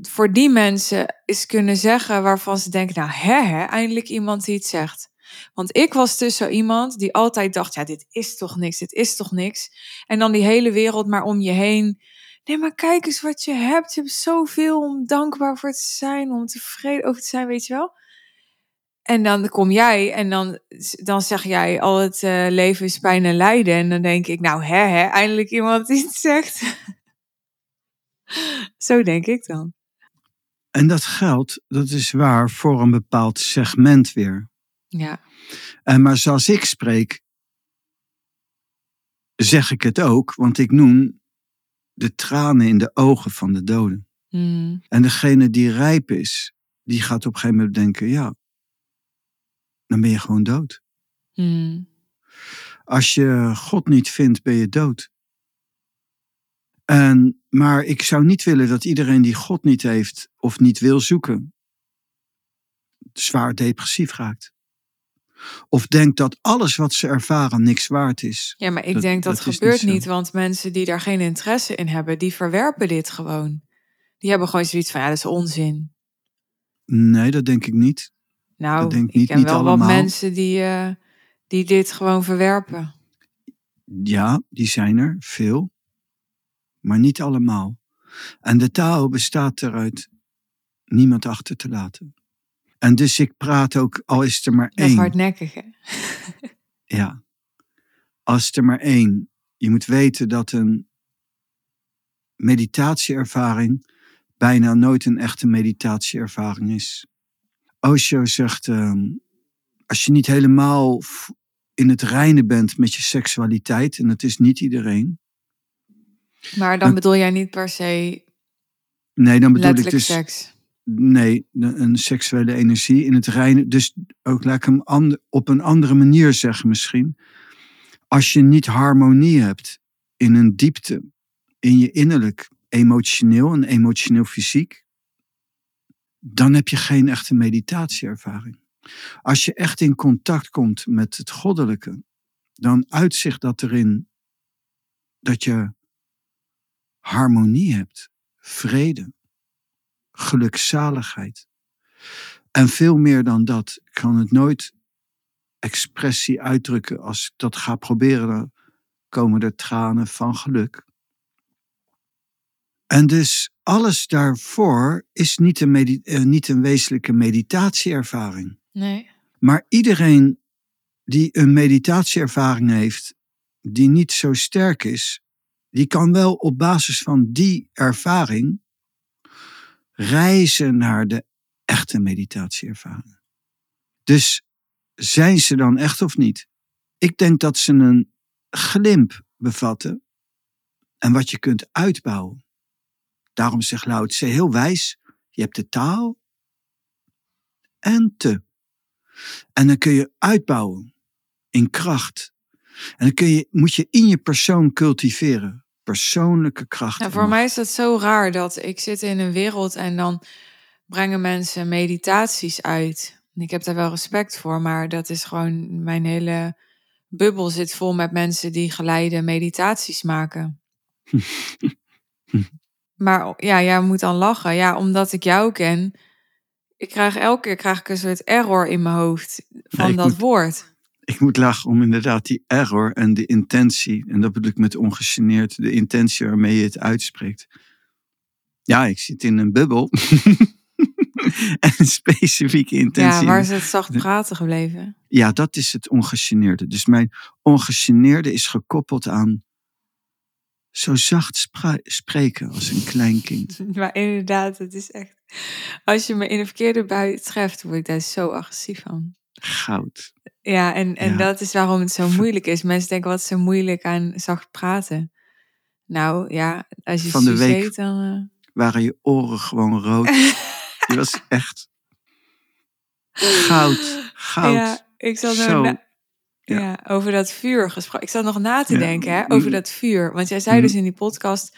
voor die mensen is kunnen zeggen waarvan ze denken, nou hè, hè, eindelijk iemand die het zegt. Want ik was dus zo iemand die altijd dacht, ja, dit is toch niks, dit is toch niks. En dan die hele wereld maar om je heen. Nee, maar kijk eens wat je hebt. Je hebt zoveel om dankbaar voor te zijn, om tevreden over te zijn, weet je wel. En dan kom jij en dan, dan zeg jij al het uh, leven is pijn en lijden. En dan denk ik, nou hè, hè, eindelijk iemand die het zegt. *laughs* Zo denk ik dan. En dat geldt, dat is waar, voor een bepaald segment weer. Ja. En maar zoals ik spreek, zeg ik het ook, want ik noem de tranen in de ogen van de doden. Mm. En degene die rijp is, die gaat op een gegeven moment denken, ja, dan ben je gewoon dood. Mm. Als je God niet vindt, ben je dood. En, maar ik zou niet willen dat iedereen die God niet heeft of niet wil zoeken, zwaar depressief raakt. Of denkt dat alles wat ze ervaren niks waard is. Ja, maar ik denk dat, dat gebeurt niet, want mensen die daar geen interesse in hebben, die verwerpen dit gewoon. Die hebben gewoon zoiets van, ja, dat is onzin. Nee, dat denk ik niet. Nou, dat denk ik, niet, ken niet wel allemaal. wat mensen die, uh, die dit gewoon verwerpen. Ja, die zijn er, veel maar niet allemaal. En de taal bestaat eruit niemand achter te laten. En dus ik praat ook, al is er maar één. Dat is hardnekkig, hè? *laughs* ja. Als er maar één. Je moet weten dat een meditatieervaring bijna nooit een echte meditatieervaring is. Osho zegt, ehm, als je niet helemaal in het reine bent met je seksualiteit, en dat is niet iedereen, maar dan bedoel jij niet per se. Nee, dan bedoel ik dus. Seks. Nee, een seksuele energie in het reine. Dus ook laat ik hem op een andere manier zeggen misschien. Als je niet harmonie hebt in een diepte, in je innerlijk, emotioneel en emotioneel fysiek, dan heb je geen echte meditatieervaring. Als je echt in contact komt met het goddelijke, dan uitzicht dat erin dat je harmonie hebt, vrede, gelukzaligheid. En veel meer dan dat. Ik kan het nooit expressie uitdrukken. Als ik dat ga proberen, dan komen er tranen van geluk. En dus alles daarvoor is niet een, uh, niet een wezenlijke meditatieervaring. Nee. Maar iedereen die een meditatieervaring heeft, die niet zo sterk is, die kan wel op basis van die ervaring reizen naar de echte meditatieervaring. Dus zijn ze dan echt of niet? Ik denk dat ze een glimp bevatten en wat je kunt uitbouwen. Daarom zegt Lao Tse heel wijs, Je hebt de taal en te. En dan kun je uitbouwen in kracht. En dan kun je, moet je in je persoon cultiveren. Persoonlijke kracht. Ja, en voor mij is dat zo raar dat ik zit in een wereld en dan brengen mensen meditaties uit. Ik heb daar wel respect voor, maar dat is gewoon mijn hele bubbel zit vol met mensen die geleide meditaties maken. *laughs* maar ja, jij moet dan lachen. Ja, omdat ik jou ken. Ik krijg elke keer krijg ik een soort error in mijn hoofd van dat moet- woord. Ik moet lachen om inderdaad die error en de intentie. En dat bedoel ik met ongegeneerd. De intentie waarmee je het uitspreekt. Ja, ik zit in een bubbel. *laughs* en een specifieke intentie. Ja, waar is het zacht praten gebleven? Ja, dat is het ongegeneerde. Dus mijn ongegeneerde is gekoppeld aan zo zacht spreken als een klein kind. *laughs* Maar inderdaad, het is echt. Als je me in een verkeerde bui treft, word ik daar zo agressief van. Goud. Ja, en, en Ja. dat is waarom het zo moeilijk is. Mensen denken, wat is zo moeilijk aan zacht praten? Nou ja, als je Van de week heet, dan... Waren je oren gewoon rood. eh, *laughs* Je was echt goud. Goud. Ja, ik zat Zo. na- Ja. ja. over dat vuur gesproken. Ik zat nog na te Ja. denken hè, over Mm. dat vuur. Want jij zei Mm. dus in die podcast...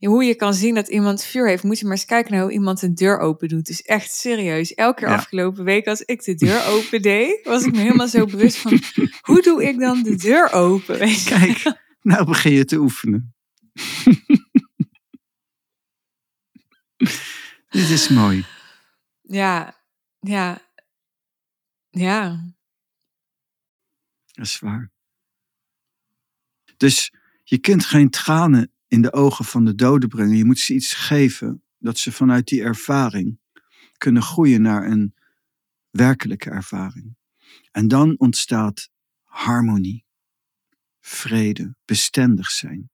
Hoe je kan zien dat iemand vuur heeft, moet je maar eens kijken naar hoe iemand een deur open doet. Dus echt serieus. Elke keer Ja. afgelopen week als ik de deur *laughs* open deed, was ik me helemaal zo bewust van hoe doe ik dan de deur open? Weet je? Kijk, nou begin je te oefenen. *laughs* Dit is mooi. Ja, ja, ja. Dat is waar. Dus je kunt geen tranen in de ogen van de doden brengen. Je moet ze iets geven dat ze vanuit die ervaring kunnen groeien naar een werkelijke ervaring. En dan ontstaat harmonie, vrede, bestendig zijn.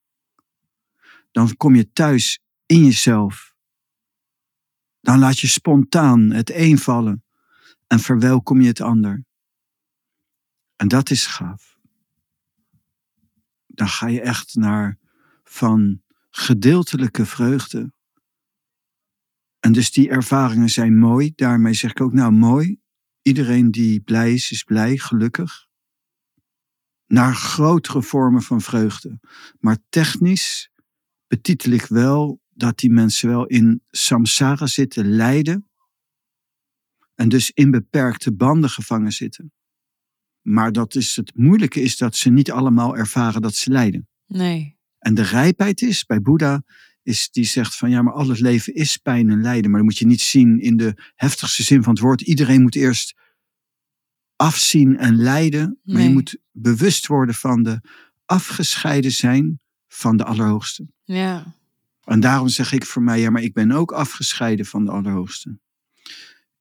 Dan kom je thuis in jezelf. Dan laat je spontaan het een vallen en verwelkom je het ander. En dat is gaaf. Dan ga je echt naar van gedeeltelijke vreugde. En dus die ervaringen zijn mooi. Daarmee zeg ik ook, nou mooi. Iedereen die blij is, is blij, gelukkig. Naar grotere vormen van vreugde. Maar technisch betitel ik wel dat die mensen wel in samsara zitten, lijden. En dus in beperkte banden gevangen zitten. Maar dat is het moeilijke is dat ze niet allemaal ervaren dat ze lijden. Nee. En de rijpheid is bij Boeddha, is die zegt van ja, maar al het leven is pijn en lijden. Maar dat moet je niet zien in de heftigste zin van het woord. Iedereen moet eerst afzien en lijden. Maar je moet bewust worden van de afgescheiden zijn van de Allerhoogste. Ja. En daarom zeg ik voor mij, ja, maar ik ben ook afgescheiden van de Allerhoogste.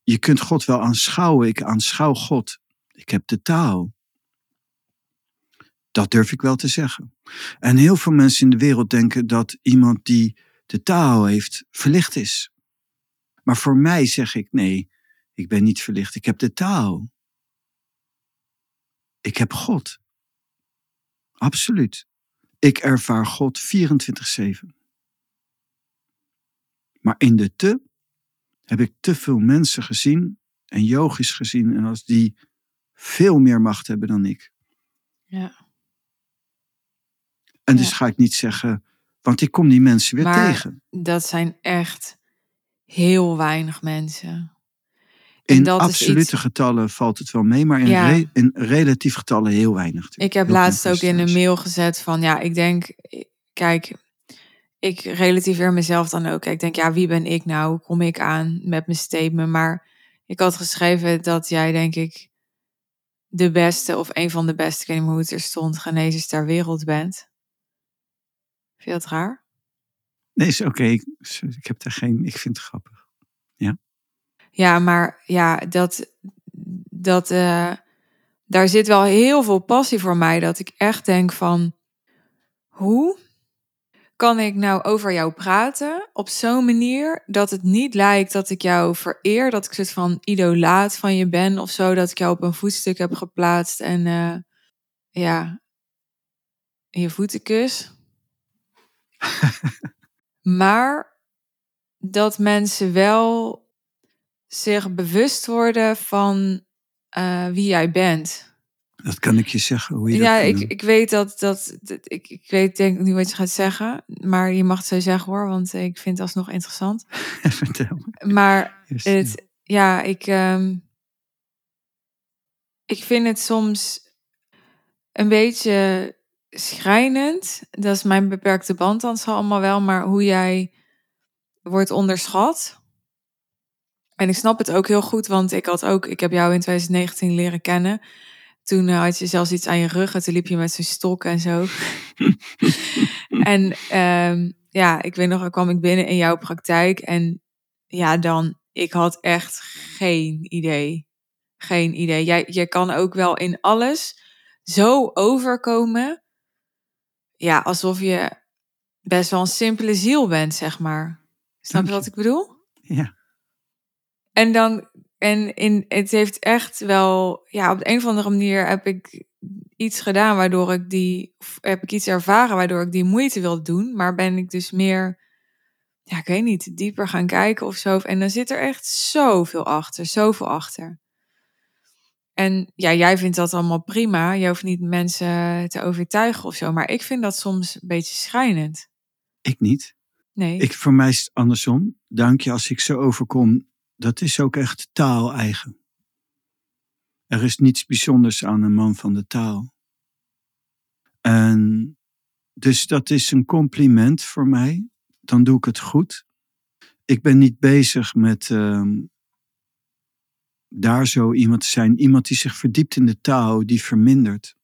Je kunt God wel aanschouwen. Ik aanschouw God. Ik heb de taal. Dat durf ik wel te zeggen. En heel veel mensen in de wereld denken dat iemand die de taal heeft, verlicht is. Maar voor mij zeg ik, nee, ik ben niet verlicht. Ik heb de taal. Ik heb God. Absoluut. Ik ervaar God 24-7. Maar in de te heb ik te veel mensen gezien en yogis gezien en als die veel meer macht hebben dan ik. Ja. En dus ga ik niet zeggen, want ik kom die mensen weer Maar tegen. dat zijn echt heel weinig mensen. En In absolute iets- getallen valt het wel mee, maar in, Ja. re- in relatief getallen heel weinig. Ik heb Heel laatst ook in een mail gezet van ja, ik denk, kijk, ik relativeer mezelf dan ook. Ik denk, ja, wie ben ik nou? Hoe kom ik aan met mijn statement? Maar ik had geschreven dat jij, denk ik, de beste of een van de beste, ik weet niet meer hoe het er stond, genezers ter wereld bent. Vind je dat raar? Nee, is oké. Ik, ik heb daar geen. Ik vind het grappig. Ja, maar ja, dat, dat, eh, daar zit wel heel veel passie voor mij. Dat ik echt denk van, hoe kan ik nou over jou praten op zo'n manier dat het niet lijkt dat ik jou vereer, dat ik soort van idolaat van je ben of zo, dat ik jou op een voetstuk heb geplaatst en eh, ja, je voeten kus. *laughs* maar dat mensen wel zich bewust worden van eh, wie jij bent. Dat kan ik je zeggen. Hoe je ja, ik, doen. ik weet dat, dat, dat- ik, ik weet denk ik niet wat je gaat zeggen, maar je mag het zo zeggen hoor, want ik vind het alsnog interessant. *laughs* Vertel me. Maar het, ja, ik, ehm, ik vind het soms een beetje schrijnend. Dat is mijn beperkte band dan zal allemaal wel, maar hoe jij wordt onderschat. En ik snap het ook heel goed, want ik had ook, ik heb jou in 2019 leren kennen. Toen eh, had je zelfs iets aan je rug en toen liep je met zo'n stok en zo. *laughs* en ehm, ja, ik weet nog, dan kwam ik binnen in jouw praktijk en ja, dan, ik had echt geen idee. Geen idee. Jij, je kan ook wel in alles zo overkomen. Ja, alsof je best wel een simpele ziel bent, zeg maar. Snap je wat ik bedoel? Ja. En dan, en in, het heeft echt wel, ja, op de een of andere manier heb ik iets gedaan waardoor ik die, heb ik iets ervaren waardoor ik die moeite wilde doen. Maar ben ik dus meer, ja, ik weet niet, dieper gaan kijken of zo. En dan zit er echt zoveel achter, zoveel achter. En ja, jij vindt dat allemaal prima. Je hoeft niet mensen te overtuigen of zo. Maar ik vind dat soms een beetje schrijnend. Ik niet. Nee. Ik, voor mij is het andersom. Dank je als ik zo overkom. Dat is ook echt taal eigen. Er is niets bijzonders aan een man van de taal. En dus dat is een compliment voor mij. Dan doe ik het goed. Ik ben niet bezig met ehm, daar zo iemand te zijn. Iemand die zich verdiept in de taal, die vermindert.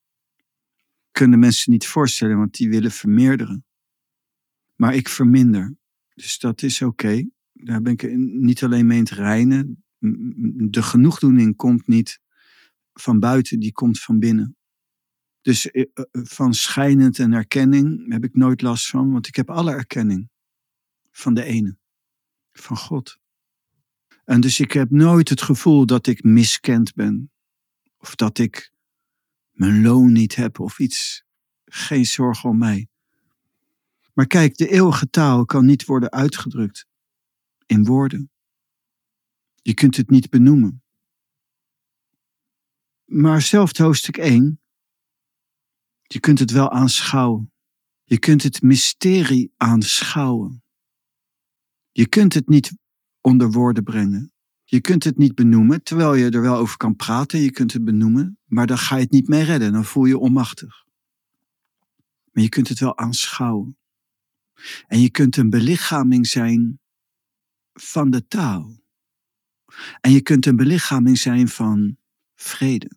Kunnen mensen niet voorstellen, want die willen vermeerderen. Maar ik verminder. Dus dat is oké. Daar ben ik niet alleen mee in het reinen. De genoegdoening komt niet van buiten, die komt van binnen. Dus eh, eh, van schijnend en erkenning heb ik nooit last van, want ik heb alle erkenning van de ene, van God. En dus ik heb nooit het gevoel dat ik miskend ben, of dat ik mijn loon niet heb of iets. Geen zorg om mij. Maar kijk, de eeuwige taal kan niet worden uitgedrukt in woorden. Je kunt het niet benoemen. Maar zelfs hoofdstuk 1, je kunt het wel aanschouwen. Je kunt het mysterie aanschouwen. Je kunt het niet onder woorden brengen. Je kunt het niet benoemen, terwijl je er wel over kan praten. Je kunt het benoemen, maar dan ga je het niet mee redden. Dan voel je je onmachtig. Maar je kunt het wel aanschouwen. En je kunt een belichaming zijn van de taal. En je kunt een belichaming zijn van vrede,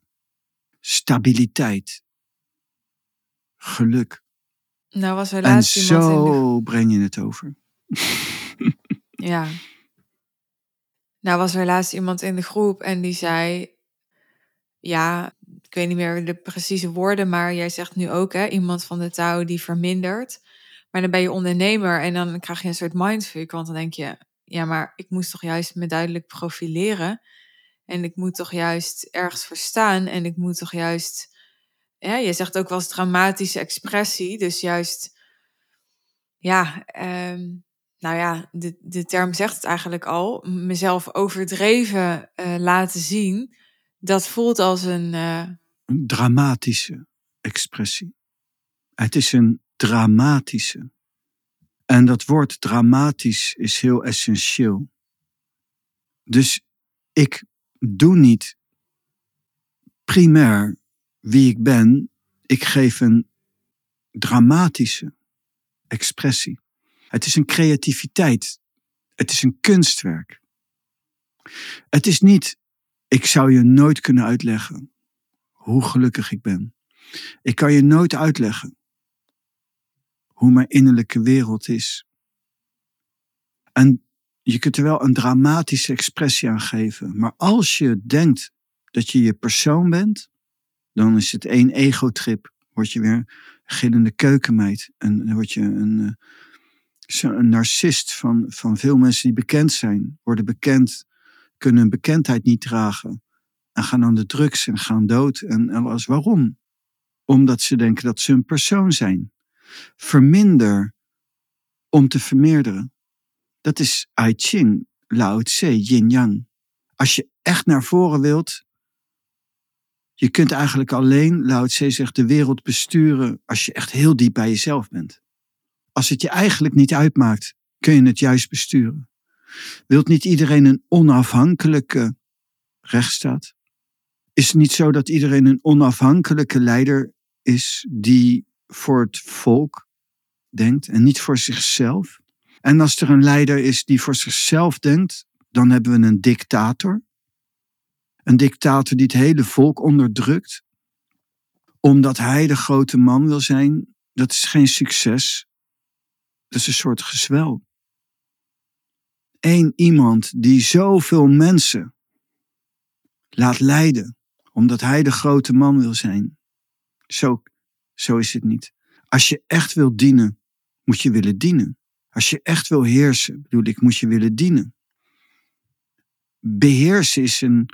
stabiliteit, geluk. nou was er En laatst iemand in de zo breng je het over. Ja. Nou was er laatst iemand in de groep en die zei, ja, ik weet niet meer de precieze woorden, maar jij zegt nu ook, hè, iemand van de touw die vermindert. Maar dan ben je ondernemer en dan krijg je een soort mindfuck, want dan denk je, ja, maar ik moest toch juist me duidelijk profileren en ik moet toch juist ergens voor staan en ik moet toch juist, ja, je zegt ook wel eens dramatische expressie, dus juist, ja, ehm, nou ja, de, de term zegt het eigenlijk al, mezelf overdreven eh, laten zien, dat voelt als een, eh, Een dramatische expressie. Het is een dramatische. En dat woord dramatisch is heel essentieel. Dus ik doe niet primair wie ik ben. Ik geef een dramatische expressie. Het is een creativiteit. Het is een kunstwerk. Het is niet, ik zou je nooit kunnen uitleggen hoe gelukkig ik ben. Ik kan je nooit uitleggen hoe mijn innerlijke wereld is. En je kunt er wel een dramatische expressie aan geven. Maar als je denkt dat je je persoon bent, dan is het één ego-trip. Word je weer gillende keukenmeid. En word je een, eh, een narcist van, van veel mensen die bekend zijn. Worden bekend, kunnen hun bekendheid niet dragen. En gaan aan de drugs en gaan dood en alles. Waarom? Omdat ze denken dat ze een persoon zijn. Verminder om te vermeerderen. Dat is I Ching, Lao Tse, Yin Yang. Als je echt naar voren wilt, je kunt eigenlijk alleen, Lao Tse zegt, de wereld besturen als je echt heel diep bij jezelf bent. Als het je eigenlijk niet uitmaakt, kun je het juist besturen. Wilt niet iedereen een onafhankelijke rechtsstaat? Is het niet zo dat iedereen een onafhankelijke leider is die voor het volk denkt en niet voor zichzelf? En als er een leider is die voor zichzelf denkt, dan hebben we een dictator. Een dictator die het hele volk onderdrukt, omdat hij de grote man wil zijn. Dat is geen succes. Dat is een soort gezwel. Eén iemand die zoveel mensen laat leiden, omdat hij de grote man wil zijn. Zo, zo is het niet. Als je echt wil dienen, moet je willen dienen. Als je echt wil heersen, bedoel ik, moet je willen dienen. Beheersen is een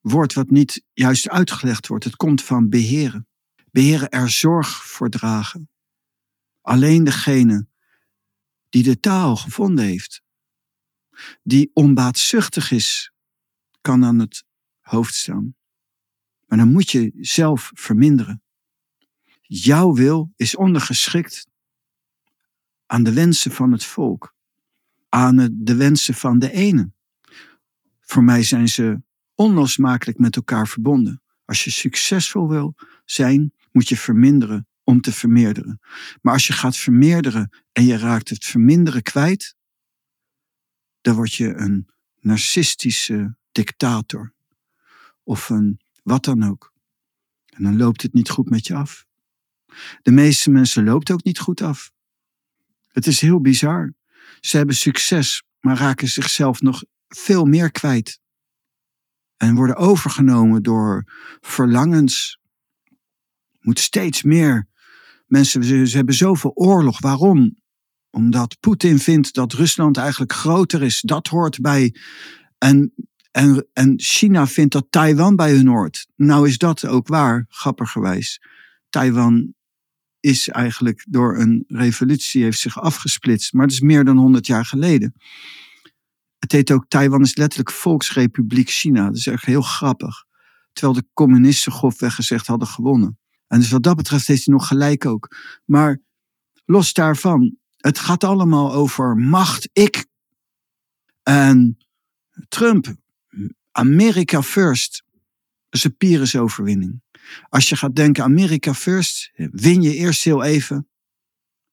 woord wat niet juist uitgelegd wordt. Het komt van beheren. Beheren er zorg voor dragen. Alleen degene die de taal gevonden heeft, die onbaatzuchtig is, kan aan het hoofd staan. Maar dan moet je zelf verminderen. Jouw wil is ondergeschikt aan de wensen van het volk, aan de wensen van de ene. Voor mij zijn ze onlosmakelijk met elkaar verbonden. Als je succesvol wil zijn, moet je verminderen om te vermeerderen. Maar als je gaat vermeerderen en je raakt het verminderen kwijt, dan word je een narcistische dictator. Of een wat dan ook. En dan loopt het niet goed met je af. De meeste mensen loopt ook niet goed af. Het is heel bizar. Ze hebben succes, maar raken zichzelf nog veel meer kwijt. En worden overgenomen door verlangens. Moet steeds meer. Mensen, ze, hebben zoveel oorlog. Waarom? Omdat Poetin vindt dat Rusland eigenlijk groter is. Dat hoort bij. En, en, en China vindt dat Taiwan bij hun hoort. Nou is dat ook waar, grappigerwijs. Taiwan is eigenlijk door een revolutie heeft zich afgesplitst. Maar dat is meer dan 100 jaar geleden. Het heet ook Taiwan is letterlijk Volksrepubliek China. Dat is echt heel grappig. Terwijl de communisten grofweg gezegd hadden gewonnen. En dus wat dat betreft heeft hij nog gelijk ook. Maar los daarvan, het gaat allemaal over macht, ik. En Trump, America first. Is een Pyrrhus-overwinning. Als je gaat denken America first, win je eerst heel even.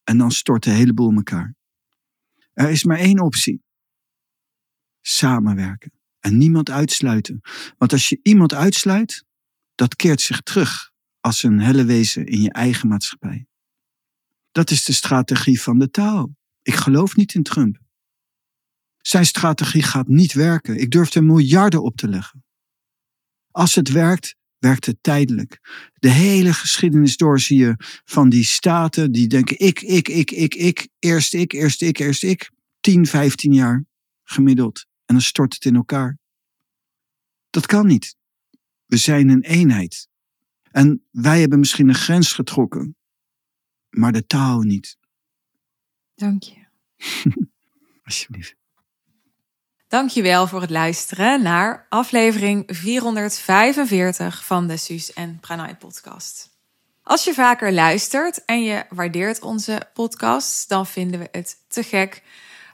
En dan stort de hele boel elkaar. Er is maar één optie samenwerken en niemand uitsluiten. Want als je iemand uitsluit, dat keert zich terug als een helle wezen in je eigen maatschappij. Dat is de strategie van de taal. Ik geloof niet in Trump. Zijn strategie gaat niet werken. Ik durf er miljarden op te leggen. Als het werkt, werkt het tijdelijk. De hele geschiedenis door zie je van die staten die denken ik, ik, ik, ik, ik, eerst ik, eerst ik, eerst ik. 10, 15 jaar gemiddeld en dan stort het in elkaar. Dat kan niet. We zijn een eenheid. En wij hebben misschien een grens getrokken, maar de taal niet. Dank je. *laughs* Alsjeblieft. Dank je wel voor het luisteren naar aflevering 445 van de Suus en Pranay podcast. Als je vaker luistert en je waardeert onze podcast, dan vinden we het te gek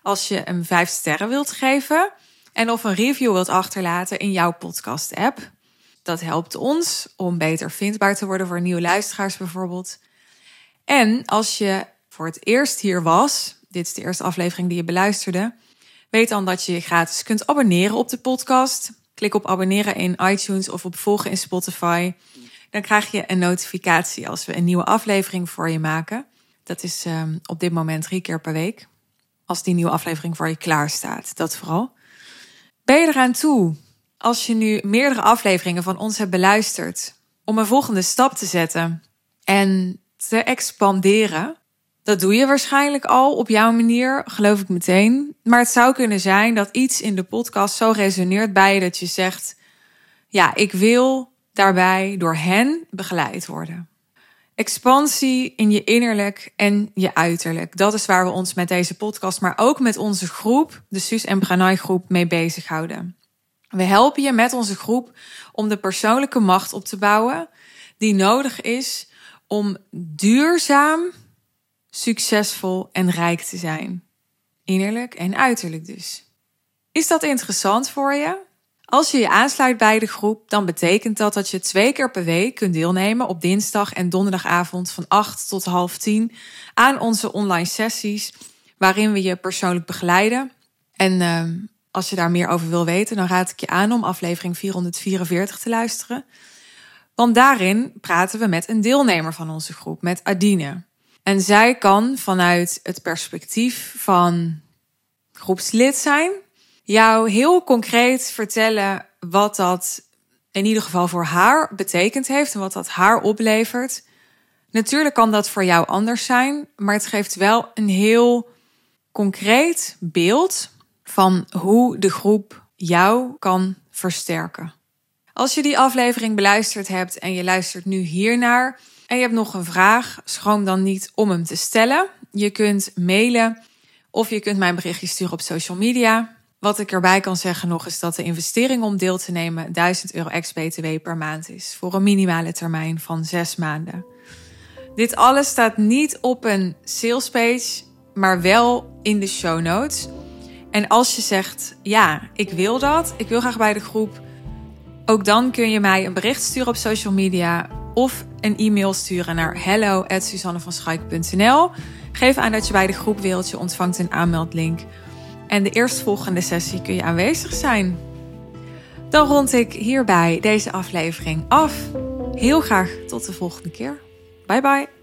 als je hem 5 sterren wilt geven en of een review wilt achterlaten in jouw podcast-app. Dat helpt ons om beter vindbaar te worden voor nieuwe luisteraars bijvoorbeeld. En als je voor het eerst hier was, dit is de eerste aflevering die je beluisterde, weet dan dat je je gratis kunt abonneren op de podcast. Klik op abonneren in iTunes of op volgen in Spotify. Dan krijg je een notificatie als we een nieuwe aflevering voor je maken. Dat is um, op dit moment drie keer per week. Als die nieuwe aflevering voor je klaar staat, dat vooral. Ben je eraan toe, als je nu meerdere afleveringen van ons hebt beluisterd, om een volgende stap te zetten en te expanderen? Dat doe je waarschijnlijk al op jouw manier, geloof ik meteen. Maar het zou kunnen zijn dat iets in de podcast zo resoneert bij je dat je zegt: Ja, ik wil daarbij door hen begeleid worden. Expansie in je innerlijk en je uiterlijk. Dat is waar we ons met deze podcast, maar ook met onze groep, de Suus en Pranay groep, mee bezighouden. We helpen je met onze groep om de persoonlijke macht op te bouwen die nodig is om duurzaam, succesvol en rijk te zijn. Innerlijk en uiterlijk dus. Is dat interessant voor je? Als je je aansluit bij de groep, dan betekent dat dat je twee keer per week kunt deelnemen op dinsdag en donderdagavond van 8 tot half 10 aan onze online sessies, waarin we je persoonlijk begeleiden. En uh, als je daar meer over wil weten, dan raad ik je aan om aflevering 444 te luisteren. Want daarin praten we met een deelnemer van onze groep, met Adine. En zij kan vanuit het perspectief van groepslid zijn, jou heel concreet vertellen wat dat in ieder geval voor haar betekend heeft en wat dat haar oplevert. Natuurlijk kan dat voor jou anders zijn, maar het geeft wel een heel concreet beeld van hoe de groep jou kan versterken. Als je die aflevering beluisterd hebt en je luistert nu hiernaar en je hebt nog een vraag, schroom dan niet om hem te stellen. Je kunt mailen of je kunt mij een berichtje sturen op social media. Wat ik erbij kan zeggen nog is dat de investering om deel te nemen 1000 euro ex-BTW per maand is. Voor een minimale termijn van 6 maanden. Dit alles staat niet op een salespage, maar wel in de show notes. En als je zegt, ja, ik wil dat, ik wil graag bij de groep, ook dan kun je mij een bericht sturen op social media of een e-mail sturen naar hello@suzannevanschuik.nl. Geef aan dat je bij de groep wilt, je ontvangt een aanmeldlink. En de eerstvolgende sessie kun je aanwezig zijn. Dan rond ik hierbij deze aflevering af. Heel graag tot de volgende keer. Bye bye.